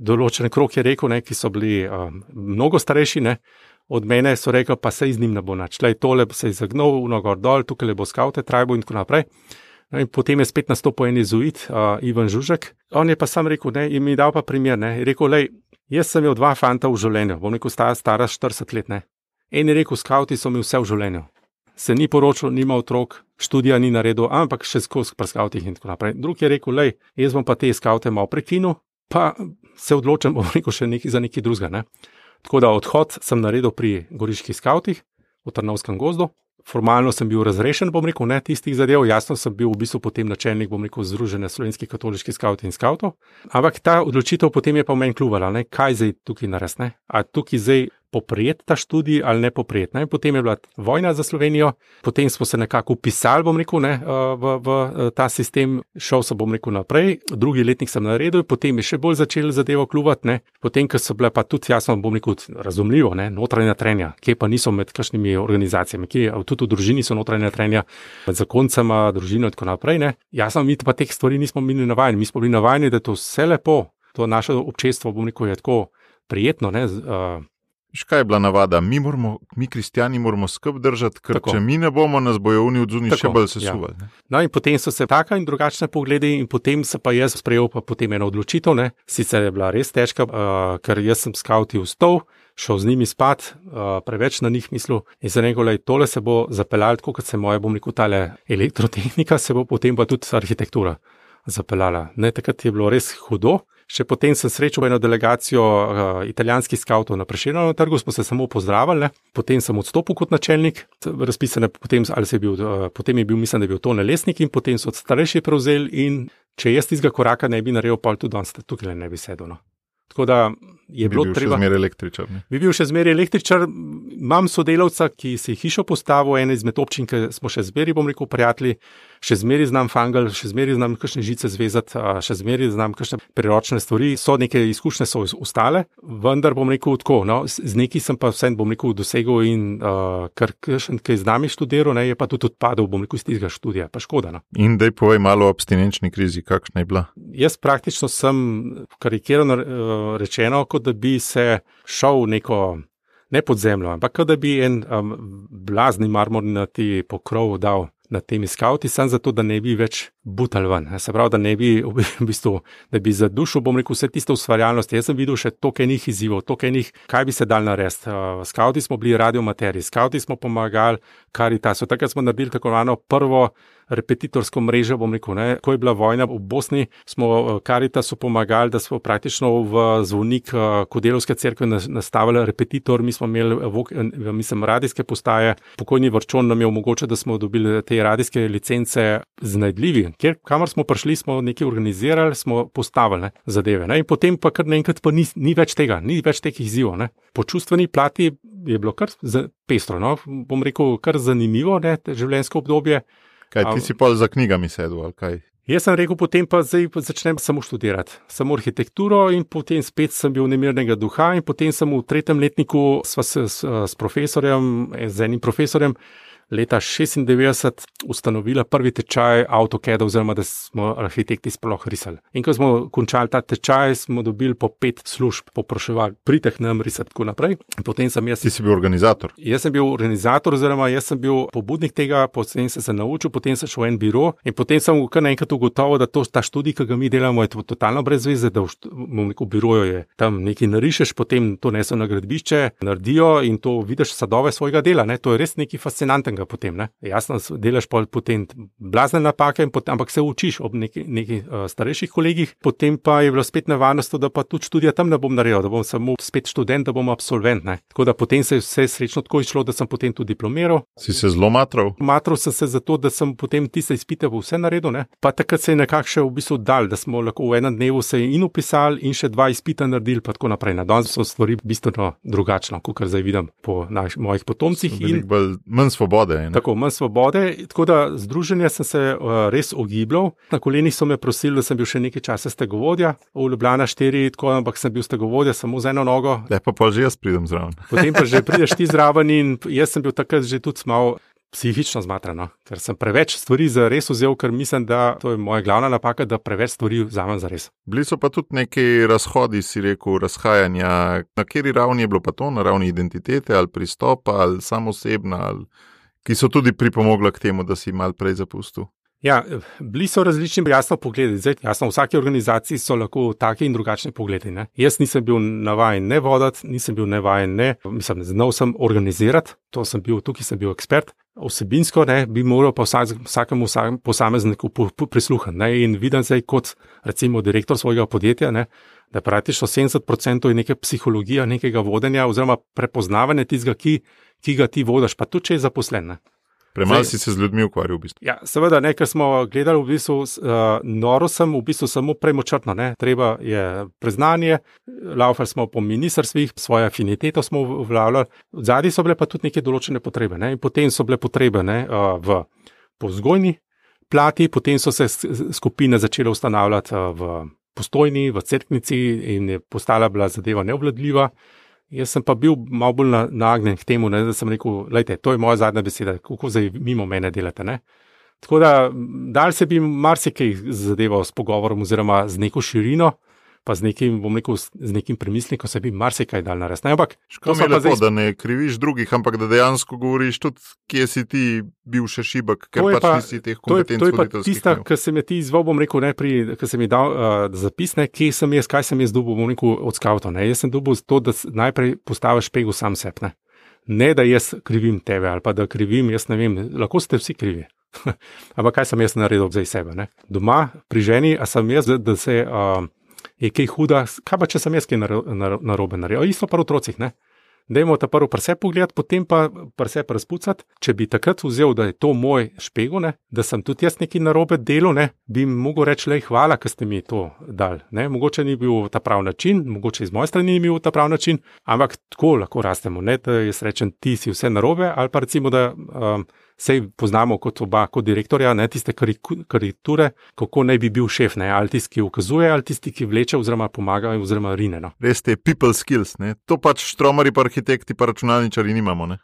določene kroke je rekel, ne, ki so bili um, mnogo starejši. Ne, od mene so rekli, pa se iz njim ne bo načel, tole se je zagnil, unogor dol, tukaj le bo skavte, trajbo in tako naprej. No, in potem je spet nastopil en izuit, uh, Ivan Žužek. On je pa sam rekel, ne, in mi dal pa primer, ne, je rekel, lej, jaz sem imel dva fanta v življenju, bom rekel, stara, stara 40 let, ne. En je rekel, skavti so mi vse v življenju. Se ni poročil, nima otrok, študija ni naredil, ampak še skozi prskavtih in tako naprej. Drugi je rekel, lej, jaz bom pa te skavte malo prekinil, pa se odločim, bom rekel, še nekaj za nekaj drugega, ne. Tako da odhod sem naredil pri Goriških skavtih v Trnovskem gozdu. Formalno sem bil razrešen, bom rekel, ne tistih zadev, jasno sem bil v bistvu potem načelnik, bom rekel, Združene slovenskih katoliških skavtov in skavtov. Ampak ta odločitev potem je pa v meni kluvala, ne? kaj zdaj tukaj naresne. A tukaj zdaj poprijet ta študij ali ne poprijet. Ne? Potem je bila vojna za Slovenijo, potem smo se nekako upisali, bom rekel, ne, eh, v, v eh, ta sistem, šel sem, bom rekel, naprej, drugi letnik sem naredil, potem je še bolj začel zadevo kljuvati, potem, ker so bile pa tudi jasno, bom rekel, razumljivo, ne, notranja trenja, kje pa niso med kakšnimi organizacijami, kje tudi v družini so notranja trenja, med zakoncema, družino in tako naprej. Ne. Jasno, mi pa teh stvari nismo bili navajeni, mi smo bili navajeni, da je to vse lepo, to naše občestvo, bom rekel, je tako prijetno. Ne, uh, Škaj je bila navada? Mi, moramo, mi kristijani, moramo skrb držati, ker Tako. če mi ne bomo, nas bojo oni odzuni še bolj sesuvali. Ja. No, in potem so se taka in drugačne pogledi, in potem se pa jaz sprejel pa potem eno odločitev. Ne. Sicer je bila res težka, uh, ker jaz sem skavti v stol, šel z njimi spat, uh, preveč na njih mislil in za let tole se bo zapeljalo, tako kot se moja, bom rekel, tale elektrotehnika, se bo potem pa tudi arhitektura zapeljala. Ne, takrat je bilo res hudo. Še potem sem srečal eno delegacijo uh, italijanskih skavtov na Prešenovem trgu, smo se samo pozdravili, potem sem odstopil kot načelnik, razpisane, potem, je bil, uh, potem je bil, mislim, da je bil to nelesnik in potem so starejši prevzeli in če jaz tistega koraka ne bi naredil, pa tudi danes tukaj ne bi sedel. No. Tako da je bi bilo bil treba. Še zmeraj električar. Ne? Bi bil še zmeraj električar. Imam sodelavca, ki si je hišo postavil, ena izmed občin, ki smo še zmeraj, bom rekel, prijatelji še zmeraj znam fangel, še zmeraj znam kakšne žice zvezati, še zmeraj znam kakšne priročne stvari. So neke izkušnje, so ostale, vendar bom rekel tako. No, z neki sem pa vsem, bom rekel, dosegel in uh, kar kaj z nami študiral, ne, je pa tudi odpadel, bom rekel, iz tega študija, pa škoda. No. In da je povej malo o abstinenčni krizi, kakšna je bila? Jaz praktično sem karikirano rečeno, kot da bi se šel neko. Ne pod zemljo, ampak da bi en um, blazni marmorni pokrov dal nad temi skavti, samo zato, da ne bi več butal ven. Se pravi, da ne bi, v bistvu, da bi za dušo, bom rekel, vse tiste ustvarjalnosti. Jaz sem videl še toliko enih izzivov, toliko enih, kaj bi se dal narediti. Uh, skavti smo bili radiomaterji, skavti smo pomagali, kar je ta. So takrat smo naredili tako imenovano prvo repetitorsko mrežo, bom rekel, ne. ko je bila vojna v Bosni, smo Karitasu uh, pomagali, da smo praktično v zvonik uh, Kodelovske cerkve nastavili repetitor, mi smo imeli, mislim, radijske postaje, pokojni vrčon nam je omogočil, da smo dobili te radijske licence znajdljivi. Ker kamor smo prišli, smo nekaj organizirali, smo postavili ne, zadeve. Ne. In potem pa kar naenkrat pa ni, ni več tega, ni več teh izzivov. Po čustveni plati je bilo kar pestro, no. bom rekel, kar zanimivo, ne, življenjsko obdobje. Kaj ti si pa za knjigami sedel? Jaz sem rekel, potem pa zdaj začnem samo študirati, samo arhitekturo, in potem spet sem bil nemirnega duha. In potem sem v tretjem letniku s, s, s profesorjem, z enim profesorjem, leta 96 ustanovila prvi tečaj AutoCAD, oziroma da smo arhitekti sploh risali. In ko smo končali ta tečaj, smo dobili po pet služb, popraševali, pridite nam risati tako naprej. Potem sem jaz. Ti si bil organizator. Jaz sem bil organizator, oziroma jaz sem bil pobudnik tega, potem sem se naučil, potem sem šel v en biro in potem sem kar naenkrat ugotovil, da to, ta študij, ki ga mi delamo, je to totalno brez veze, da v, v nekem biroju je tam nekaj narišeš, potem to nesel na gradbišče, naredijo in to vidiš sadove svojega dela. Ne? To je res nekaj fascinantnega potem. Ne? Jasno, delaš pa potem blazne napake, potem, ampak se učiš ob nekih neki, uh, starejših kolegih, potem pa je bilo spet nevarnost, da pa tudi študija tam ne bom naredil, da bom samo spet študent, da bom absolvent. Ne? Tako da potem se je vse srečno tako išlo, da sem potem tudi diplomiral. Si se zelo matral? Matral sem se zato, da sem potem tiste izpite vse naredil. Ne? Pa takrat se je nekako še v bistvu dal, da smo lahko v enem dnevu se in upisali in še dva izpita naredili, pa tako naprej. Na danes so stvari bistveno drugačne, kot zdaj vidim po naš, mojih potomcih. In bolj, manj svobode. Ne? Tako, manj svobode. Tako da združenje sem se uh, res ogibljal. Na kolenih so me prosili, da sem bil še nekaj časa stegovodja, v Ljubljana 4, tako, ampak sem bil stegovodja samo z eno nogo. Lepo pa že jaz pridem zraven. Potem pa že prideš ti zraven in jaz sem bil takrat že tudi malo psihično zmatrano, ker sem preveč stvari za res vzel, ker mislim, da to je moja glavna napaka, da preveč stvari vzamem za res. Bili so pa tudi neki razhodi, si rekel, razhajanja. Na kateri ravni je bilo pa to, na ravni identitete ali pristopa ali samosebna, ali, ki so tudi pripomogla k temu, da si mal prej zapustil. Ja, bili so različni, jasno, pogledi. Zdaj, jasno, v vsaki organizaciji so lahko taki in drugačni pogledi. Ne? Jaz nisem bil navaden ne voditi, nisem bil navaden ne, mislim, znal sem organizirati, to sem bil, tukaj sem bil ekspert. Osebinsko ne, bi moral pa vsak, vsakemu posamezniku prisluhniti. In vidim zdaj kot recimo direktor svojega podjetja, ne, da praktično 70% je neke psihologija, nekega vodenja oziroma prepoznavanja tistega, ki, ki ga ti vodiš, pa tudi če je zaposlen. Ne. Premalo si se z ljudmi ukvarjal. V bistvu. Ja, seveda, ne, ker smo gledali, v bistvu, uh, noro sem, v bistvu samo premočrtno. Ne. Treba je priznanje, laufali smo po ministrstvih, svojo afiniteto smo vlavljali, zadnji so bile pa tudi neke določene potrebe. Ne. In potem so bile potrebe ne, uh, v povzgojni plati, potem so se skupine začele ustanavljati uh, v postojni, v crknici in je postala bila zadeva neobvladljiva. Jaz sem pa bil malo bolj nagnjen k temu, ne, da sem rekel, da to je moja zadnja beseda, kako zdaj mimo mene delate. Ne. Tako da, dal se bi marsikaj zadeval s pogovorom, oziroma z neko širino, pa z nekim, rekel, z nekim premislekom se bi marsikaj dal narediti. Ampak, škoda je lepo, zdaj... da ne kriviš drugih, ampak da dejansko govoriš tudi, kje si ti bil še šibek, ker pač pa, nisi teh kompetenc. To je, to je pa tista, ki se mi ti izval, bom rekel, najprej, ki se mi dal uh, zapisne, kje sem jaz, kaj sem jaz dobil, bom rekel, od skavtov. Jaz sem dobil to, da najprej postaviš pegu sam sebe. Ne? ne, da jaz krivim tebe ali pa da krivim, jaz ne vem, lahko ste vsi krivi. Ampak kaj sem jaz naredil za sebe? Ne? Doma, pri ženi, a sem jaz, da se. Uh, je kaj huda, kaj pa če sem jaz kaj narobe naredil, isto pa v otrocih. Ne? Dajmo ta prvo prse pogledati, potem pa prse razpucati. Če bi takrat vzel, da je to moj špego, ne? da sem tudi jaz neki narobe delal, ne? bi jim mogel reči, le hvala, ker ste mi to dali. Ne? Mogoče ni bil ta pravi način, mogoče iz moje strani ni bil ta pravi način, ampak tako lahko rastemo. Ne? Da jaz rečem, ti si vse narobe, ali pa recimo, da. Um, Sej poznamo kot oba, kot direktorja, ne tiste karikature, kako naj bi bil šef, ne? ali tisti, ki ukazuje, ali tisti, ki vleče, oziroma pomaga, oziroma rine. No. Res te people skills, ne? to pač štromari, pa arhitekti, pa računalničari nimamo. Ne?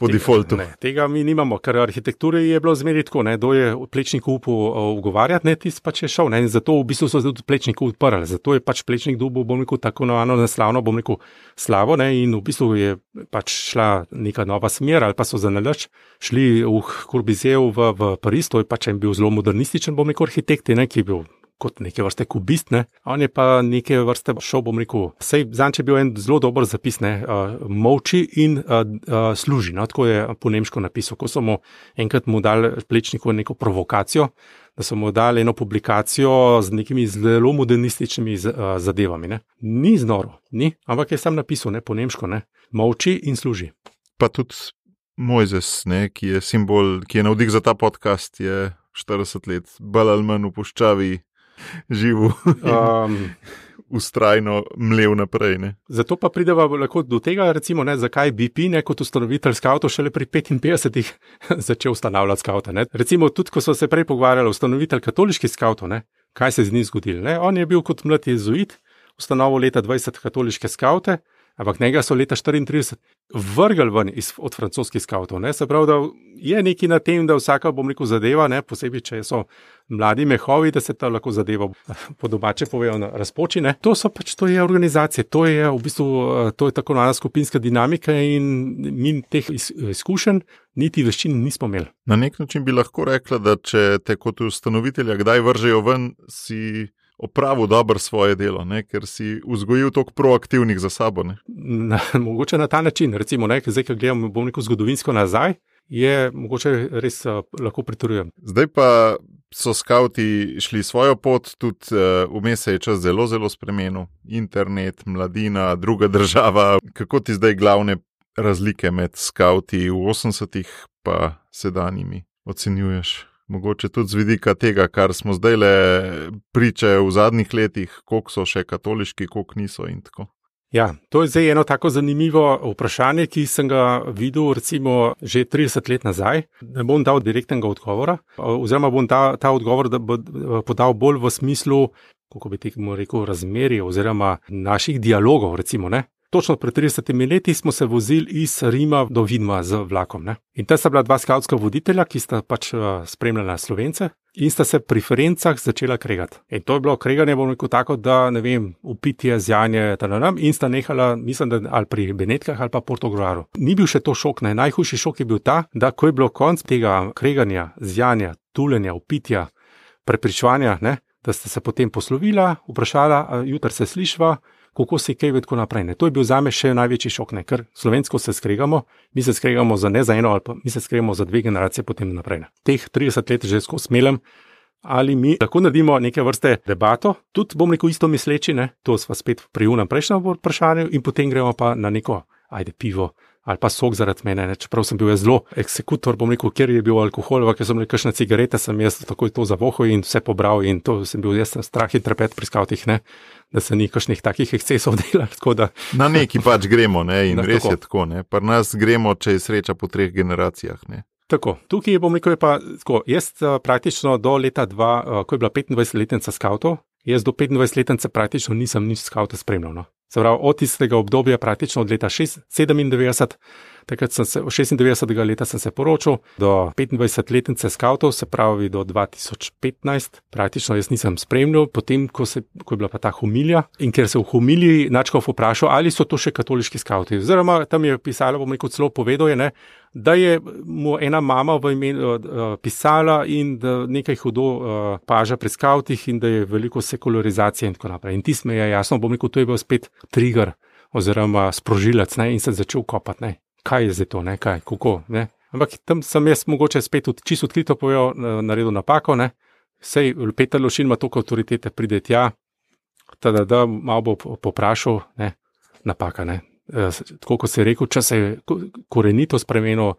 Po defaultu. Ne, tega mi nimamo, ker arhitekture je bilo zmeri tako, da je plečnik upal ugovarjati, ne tisti pač je šel. Ne, zato v bistvu so se tudi plečniki odprli. Zato je pač plečnik dubo, bom rekel, tako imenovano naslavno, bom rekel, slavo. Ne, in v bistvu je pač šla neka nova smer, ali pa so za nalač šli v Kurbizev v, v Pariz, to je pač en bil zelo modernističen, bom rekel, arhitekt, ne, ki je bil kot neke vrste kubist, ne? on je pa neke vrste šel, bom rekel, sej zanj je bil en zelo dober zapis, ne, uh, molči in uh, uh, služi. No? Tako je po nemško napisal, ko so mu enkrat mu dali plečniku neko provokacijo. Da so mu dali eno publikacijo z nekimi zelo modernističnimi zadevami. Ne. Ni znoro, ni, ampak je sam napisal ne, po nemško, ne. molči in služi. Pa tudi Mojzes, ne, ki je simbol, ki je navdih za ta podcast, je 40 let, bolj ali manj v puščavi, živel, um, ustrajno mlev naprej. Ne. Zato pa pridemo lahko do tega, recimo, ne, zakaj BP ne, kot ustanovitelj skavtov šele pri 55 začel ustanavljati skavte. Recimo, tudi ko so se prej pogovarjali, ustanovitelj katoliških skavtov, ne, kaj se z njim zgodilo. Ne. On je bil kot mlad jezuit, ustanovil leta 20 katoliške skavte. Ampak njega so leta 34 vrgli ven iz, od francoskih skavtov. Ne? Se pravi, da je nekaj na tem, da vsaka, bom rekel, zadeva, ne? posebej če so mladi mehovi, da se ta lahko zadeva, po domače povedo, razpoči. Ne? To so pač to je organizacije, to je v bistvu to je tako imenovana skupinska dinamika in mi teh izkušenj, niti veščin nismo imeli. Na nek način bi lahko rekla, da če te kot ustanovitelja kdaj vržejo ven, si opravil dobro svoje delo, ne? ker si vzgojil toliko proaktivnih za sabo. Na, mogoče na ta način, recimo, ne? zdaj, ko gledam, bom rekel zgodovinsko nazaj, je mogoče res uh, lahko pritorujem. Zdaj pa so skavti šli svojo pot, tudi vmes uh, se je čas zelo, zelo spremenil. Internet, mladina, druga država. Kako ti zdaj glavne razlike med skavti v 80-ih in sedanjimi ocenjuješ? Mogoče tudi z vidika tega, kar smo zdaj le priče v zadnjih letih, koliko so še katoliški, koliko niso in tako. Ja, to je zdaj eno tako zanimivo vprašanje, ki sem ga videl, recimo, že 30 let nazaj. Ne bom dal direktnega odgovora, oziroma bom ta, ta odgovor podal bolj v smislu, kako bi temu rekel, razmerja oziroma naših dialogov. Recimo, Točno pred 30 leti smo se vozili iz Rima do Vidma z vlakom. Ne? In ta sta bila dva skautska voditelja, ki sta pač uh, spremljala slovence in sta se pri Ferencah začela kregati. In to je bilo kreganje, bom rekel, tako, da ne vem, upitje, zjanje, tananam, in sta nehala, mislim, da ali pri Benetkah ali pa Portugalu. Ni bil še to šok, ne? najhujši šok je bil ta, da ko je bilo konc tega kreganja, zjanja, tuljenja, upitja, prepričevanja, da sta se potem poslovila, vprašala, jutri se slišva kako se kaj in tako naprej. Ne. To je bil za me še največji šok, ne. ker slovensko se skregamo, mi se skregamo za ne za eno, ali pa mi se skregamo za dve generacije potem naprej. Ne. Teh 30 let že skozi smelem. Ali mi lahko naredimo neke vrste debato, tudi bom rekel isto misleči, ne? to smo spet pri unem prejšnjem vprašanju, in potem gremo pa na neko, ajde, pivo ali pa sok zaradi mene. Ne? Čeprav sem bil zelo eksekutor, bom rekel, ker je bil alkohol, ker sem rekel, kakšne cigarete sem jaz takoj to zavohal in vse pobral in to sem bil jaz strah in trepet pri skavtih da se ni kakšnih takih ekscesov delal. Da... Na neki pač gremo, ne? in da, res tako. je tako. Pri nas gremo, če je sreča po treh generacijah. Ne? Tako, tukaj bom rekel, pa tako. Jaz praktično do leta 2, ko je bila 25-letnica skavtov, jaz do 25-letnice praktično nisem nič skavta spremljal. No. Se pravi, od tistega obdobja, praktično od leta 97, takrat sem se, 96. leta sem se poročil, do 25-letnice skavtov, se pravi do 2015, praktično jaz nisem spremljal, potem, ko, se, ko je bila pa ta humilija in ker se v humiliji načkov vprašal, ali so to še katoliški skavti. Oziroma, tam je pisalo, bom rekel, celo povedal je, ne, da je mu ena mama v imenu uh, pisala in da nekaj hudo uh, paža pri skavtih in da je veliko sekularizacije in tako naprej. In ti sme je jasno, bom rekel, to je bil spet trigger oziroma sprožilec ne, in se začel kopati kaj je zdaj to, ne? kaj, kako. Ne? Ampak tam sem jaz mogoče spet čisto odkrito povedal, naredil napako. Ne? Sej Peter Lošin ima toliko avtoritete, pride tja, da, da malo bo poprašal, ne? napaka. Ne? E, tako kot je rekel, če se je korenito spremenil,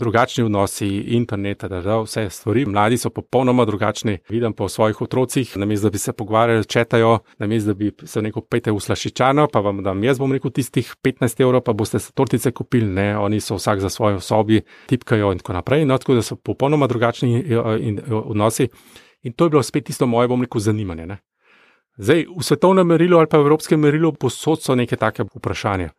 drugačni odnosi, internet, da, da vse stvari. Mladi so popolnoma drugačni, vidim po svojih otrocih, namesto da bi se pogovarjali, četajo, namesto da bi se neko pete v slašičano, pa vam dam jaz bom rekel tistih 15 evrov, pa boste se tortice kupili, ne, oni so vsak za svojo sobi, tipkajo in tako naprej. No, tako da so popolnoma drugačni eh, eh, odnosi. In to je bilo spet tisto moje, bom rekel, zanimanje. Ne. Zdaj, v svetovnem merilu ali pa v evropskem merilu posod so neke take vprašanja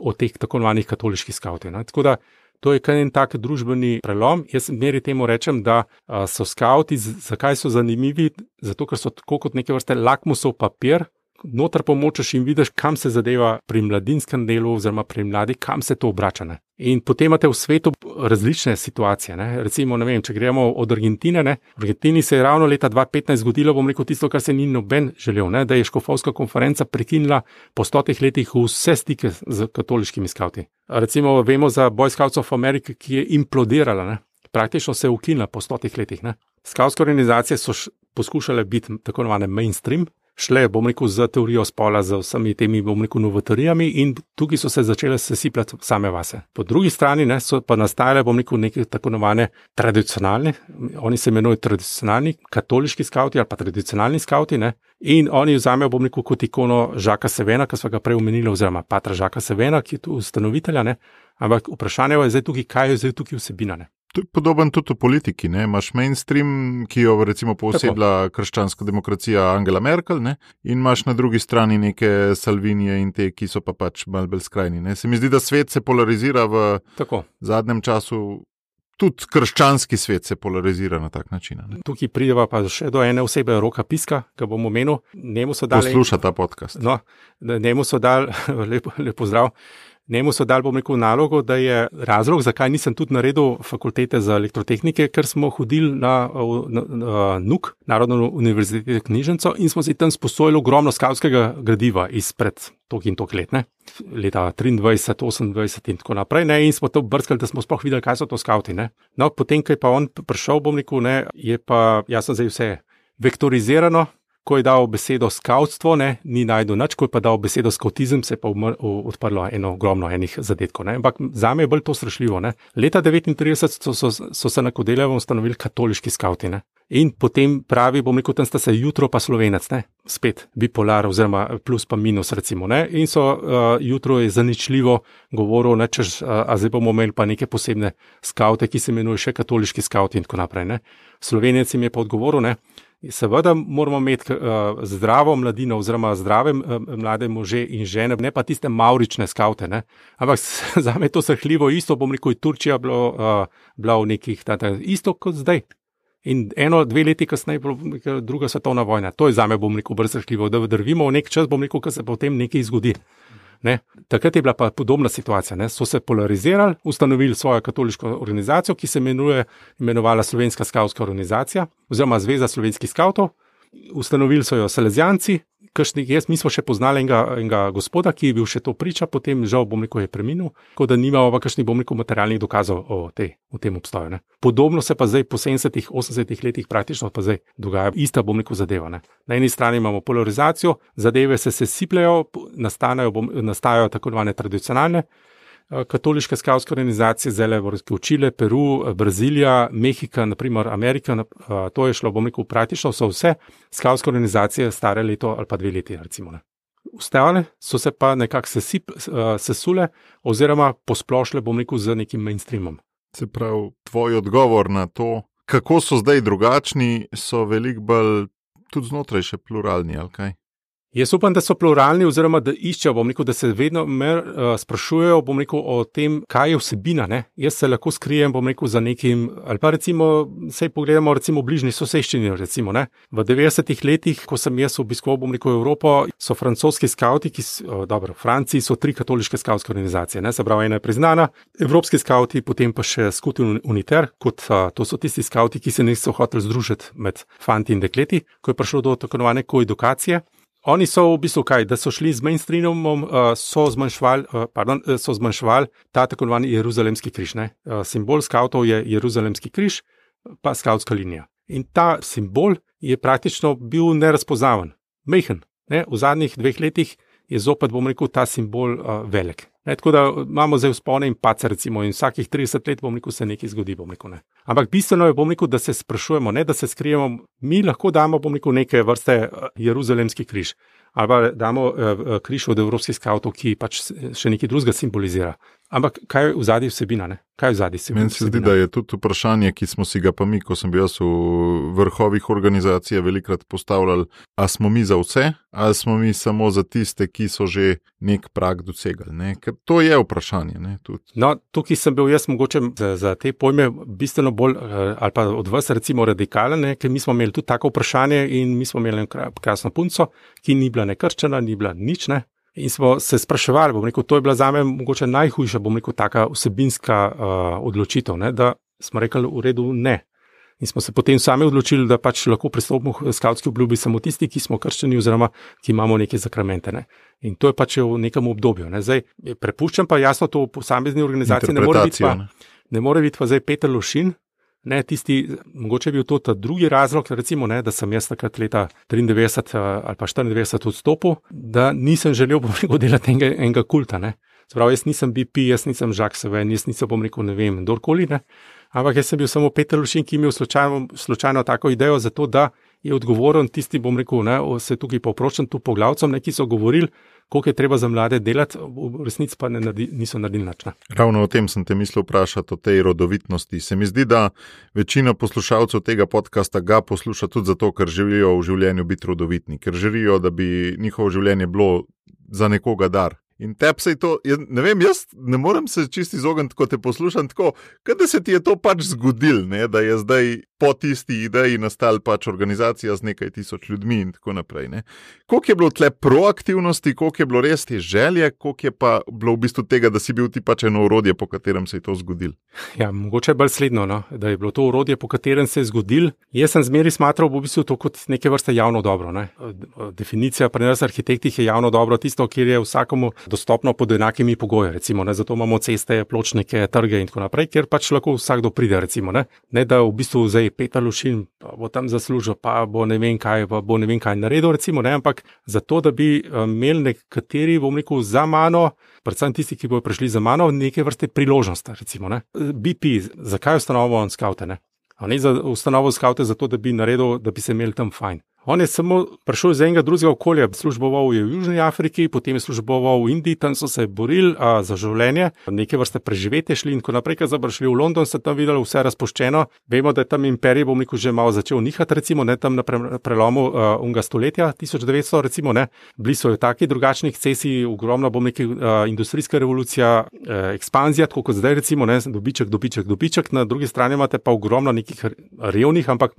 o teh tako imenovanih katoliških skavtih. Tako da To je kaj en tak družbeni prelom. Jaz meri temu rečem, da so skavti, zakaj so zanimivi? Zato, ker so tako kot neke vrste lakmusov papir, noter pomočeš in vidiš, kam se zadeva pri mladinskem delu, oziroma pri mladih, kam se to obrača. Ne? In potem imate v svetu različne situacije. Ne? Recimo, ne vem, če gremo od Argentine. Ne? V Argentini se je ravno leta 2015 zgodilo, bom rekel, tisto, kar se ni noben želel, ne? da je Škofovska konferenca prekinila po stotih letih vse stike z katoliškimi skavti. Recimo, vemo za Boy Scouts of America, ki je implodirala, ne? praktično se je ukinila po stotih letih. Skavtske organizacije so poskušale biti tako imenovane mainstream, šle, bom rekel, za teorijo spola, z vsemi temi, bom rekel, novotorijami in tukaj so se začele sesipljati same vase. Po drugi strani ne, so pa nastajale, bom rekel, neke tako imenovane tradicionalne, oni se imenujejo tradicionalni katoliški skavti ali pa tradicionalni skavti. Ne, in oni vzamejo, bom rekel, kot ikono Žaka Sevena, ki smo ga prej omenili, oziroma Patra Žaka Sevena, ki je tu ustanovitelja. Ne, ampak vprašanje je zdaj tukaj, kaj je zdaj tukaj vsebina. Ne. To je podoben tudi v politiki. Ne? Imaš mainstream, ki jo recimo posebla krščanska demokracija Angela Merkel, ne? in imaš na drugi strani neke Salvinije in te, ki so pa pač malce bolj skrajni. Ne? Se mi zdi, da svet se polarizira v Tako. zadnjem času. Tudi krščanski svet se polarizira na tak način. Ne? Tukaj prideva pa še do ene osebe, roka Piska, ki bom omenil. Njemu so dali. Posluša ta podcast. No, njemu so dali, lepo, lepo zdrav. Njemu so dali, bom rekel, nalogo, da je razlog, zakaj nisem tudi naredil fakultete za elektrotehnike, ker smo hodili na, na, na NUK, Narodno univerziteto knjižnico, in smo si tam sposojili ogromno skavskega gradiva izpred tok in tok let, ne? leta 23, 28 in tako naprej. Ne? In smo to brskali, da smo sploh videli, kaj so to skavti. Ne? No, potem, ko je pa on prišel, bom rekel, ne, je pa jasno zdaj vse vektorizirano, ko je dal besedo skautstvo, ne, ni najdel nič, ko je pa dal besedo skautizem, se je pa umr, odprlo eno ogromno enih zadetkov. Ne. Ampak za me je bolj to strašljivo. Ne. Leta 1939 so, so, so se na Kodelevo ustanovili katoliški skauti. Ne. In potem pravi, bom rekel, tam sta se jutro pa slovenec, ne. spet bipolar, oziroma plus pa minus. Recimo, in so uh, jutro je zaničljivo govoril, da uh, zdaj bomo imeli pa neke posebne skaute, ki se imenujejo še katoliški skauti in tako naprej. Ne. Slovenec jim je pa odgovoril, ne. Seveda moramo imeti uh, zdravo mladino, oziroma zdrave uh, mlade može in žene, ne pa tiste maurične skavte. Ne? Ampak za me je to srhljivo, isto bom rekel, Turčija bilo, uh, bila v nekih, tada, isto kot zdaj. In eno, dve leti kasneje, druga svetovna vojna. To je za me, bom rekel, brezsrhljivo, da drvimo v nek čas, bom rekel, da se potem nekaj zgodi. Ne? Takrat je bila pa podobna situacija. Ne? So se polarizirali, ustanovili svojo katoliško organizacijo, ki se imenuje, imenovala Slovenska skavtska organizacija oziroma Zveza slovenskih skavtov. Ustanovili so jo Salezijanci, kršni, jaz, mi smo še poznali enega, enega gospoda, ki je bil še to priča, potem žal bom rekel, je preminil, tako da nimamo pa kakšnih bom rekel materialnih dokazov o, te, o tem obstoju. Ne. Podobno se pa zdaj po 70-ih, 80-ih letih praktično pa zdaj dogaja ista bom rekel zadeva. Ne. Na eni strani imamo polarizacijo, zadeve se sesipljajo, nastajajo tako imenovane tradicionalne. Eh, katoliške skavtske organizacije, zdaj le Čile, Peru, eh, Brazilija, Mehika, naprimer Amerika, eh, to je šlo, bom rekel, praktično so vse skavtske organizacije stare leto ali pa dve leti, recimo. Ne. Ostale so se pa nekako sesip, sesule oziroma posplošile, bom rekel, z nekim mainstreamom. Se pravi, tvoj odgovor na to, kako so zdaj drugačni, so veliko bolj tudi znotraj še pluralni, ali kaj? Jaz upam, da so pluralni, oziroma da iščejo, rekel, da se vedno mer, uh, sprašujejo rekel, o tem, kaj je vsebina. Ne? Jaz se lahko skrijem rekel, za nekim, ali pa recimo, se pogledamo, recimo, bližnji soseščini. Recimo, v 90-ih letih, ko sem jaz obiskoval rekel, Evropo, so francoski skauti, ki so, uh, dobro, Franciji so tri katoliške skautske organizacije, ne? se pravi, ena je priznana, evropski skauti, potem pa še Skuti Uniter, kot uh, to so tisti skauti, ki se niso hoteli združiti med fanti in dekleti, ko je prišlo do tako imenovane koedukacije. Oni so v bistvu kaj, da so šli z mainstreamom, uh, so zmanjševali uh, zmanjševal ta tako imenovani Jeruzalemski križ. Uh, simbol skavtov je Jeruzalemski križ, pa skavtska linija. In ta simbol je praktično bil nerazpoznaven, mehen. Ne? V zadnjih dveh letih je zopet, bom rekel, ta simbol uh, velik. Ne, tako da imamo zdaj vzpone in pace, recimo, in vsakih 30 let, bom rekel, se nekaj zgodi. Rekel, ne. Ampak bistveno je, bom rekel, da se sprašujemo, ne da se skrijemo. Mi lahko damo, bom rekel, neke vrste Jeruzalemski križ ali pa damo uh, križ od evropskih skavtov, ki pač še nekaj drugega simbolizira. Ampak kaj je v zadnji vsebina? Ne? Kaj je v zadnji vsebina? Meni se zdi, da je tudi vprašanje, ki smo si ga pa mi, ko sem bil v vrhovih organizacij, velikrat postavljali, ali smo mi za vse, ali smo mi samo za tiste, ki so že nek prak dosegali. Ne? Ker to je vprašanje. No, tukaj sem bil jaz mogoče za, za te pojme bistveno bolj, eh, ali pa od vas, recimo, radikalen, ne? ker mi smo imeli tudi tako vprašanje in mi smo imeli krasno punco, ki ni bila nekrščena, ni bila nič. Ne? In smo se spraševali, rekel, to je bila za me mogoče najhujša, bom rekel, taka vsebinska uh, odločitev, ne, da smo rekli, v redu, ne. In smo se potem sami odločili, da pač lahko pristopimo k skavtski obljubi samo tisti, ki smo krščeni, oziroma ki imamo neke zakramente. Ne. In to je pač v nekem obdobju. Ne. Zdaj, prepuščam pa jasno to posamezni organizaciji, ne more biti pa, ne more biti pa zdaj Peter Lošin, Ne, tisti, mogoče je bil to ta drugi razlog, recimo, ne, da sem jaz takrat leta 93 eh, ali pa 94 odstopil, da nisem želel delati enega, enega kulta. Sprav, jaz nisem BP, jaz nisem Žak Seven, jaz nisem bom rekel, ne vem, kdorkoli. Ne. Ampak jaz sem bil samo Peter Lušin, ki je imel slučajno, slučajno tako idejo za to, da je odgovoren tisti, bom rekel, ne, se tukaj poprošam tu poglavcem, ne, ki so govorili, koliko je treba za mlade delati, v resnici pa naredi, niso naredili nič. Ravno o tem sem te mislil vprašati, o tej rodovitnosti. Se mi zdi, da večina poslušalcev tega podcasta ga posluša tudi zato, ker želijo v življenju biti rodovitni, ker želijo, da bi njihovo življenje bilo za nekoga dar. In tebi se je to, ne vem, jaz ne morem se čist izogniti, ko te poslušam tako, da se ti je to pač zgodil, ne? da je zdaj po tisti ideji nastala pač organizacija z nekaj tisoč ljudmi in tako naprej. Ne? Koliko je bilo tle proaktivnosti, koliko je bilo res te želje, koliko je pa bilo v bistvu tega, da si bil ti pač eno urodje, po katerem se je to zgodil? Ja, mogoče bolj sledno, no? da je bilo to urodje, po katerem se je zgodil. Jaz sem zmeri smatral v bistvu to kot neke vrste javno dobro. Ne? Definicija pri nas arhitektih je javno dobro tisto, kjer je vsakomu dostopno pod enakimi pogoji. Recimo, Zato imamo ceste, pločnike, trge in tako naprej, kjer pač lahko vsakdo pride. Recimo, ne? ne da v bistvu zdaj Peter Lušin bo tam zaslužil, pa bo ne vem kaj, pa bo ne vem kaj naredil, recimo, ne, ampak zato, da bi eh, imeli nekateri, bom rekel, za mano, predvsem tisti, ki bodo prišli za mano, neke vrste priložnost. Recimo, ne. BP, zakaj ustanovimo skaute? Ne? Ne za ustanovo skaute, zato da bi naredil, da bi se imeli tam fajn. On je samo prišel iz enega drugega okolja, služboval je v Južni Afriki, potem je služboval v Indiji, tam so se borili a, za življenje, neke vrste preživetje šli in tako naprej, ker so prišli v London, se tam videli vse razpoščeno. Vemo, da je tam imperij, bom rekel, že malo začel nihati, recimo ne tam na prelomu a, unga stoletja, 1900, recimo ne. Bili so taki drugačni cesi, ogromna, bom rekel, industrijska revolucija, a, ekspanzija, tako kot zdaj, recimo ne, dobiček, dobiček, dobiček, na drugi strani imate pa ogromno nekih revnih, ampak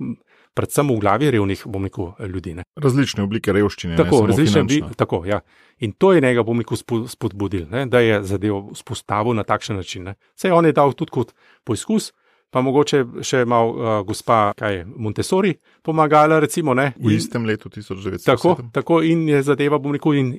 predvsem v glavi revnih, bom rekel, ljudi. Ne. Različne oblike revščine. Tako, različne oblike. Tako, ja. In to je njega, bom rekel, spodbudil, ne, da je zadev spostavil na takšen način. Vse on je dal tudi kot poizkus. Pa mogoče še malo uh, gospa kaj, Montessori pomagala, recimo. Ne, v istem letu 1900. Tako, tako in je zadeva, bom rekel, in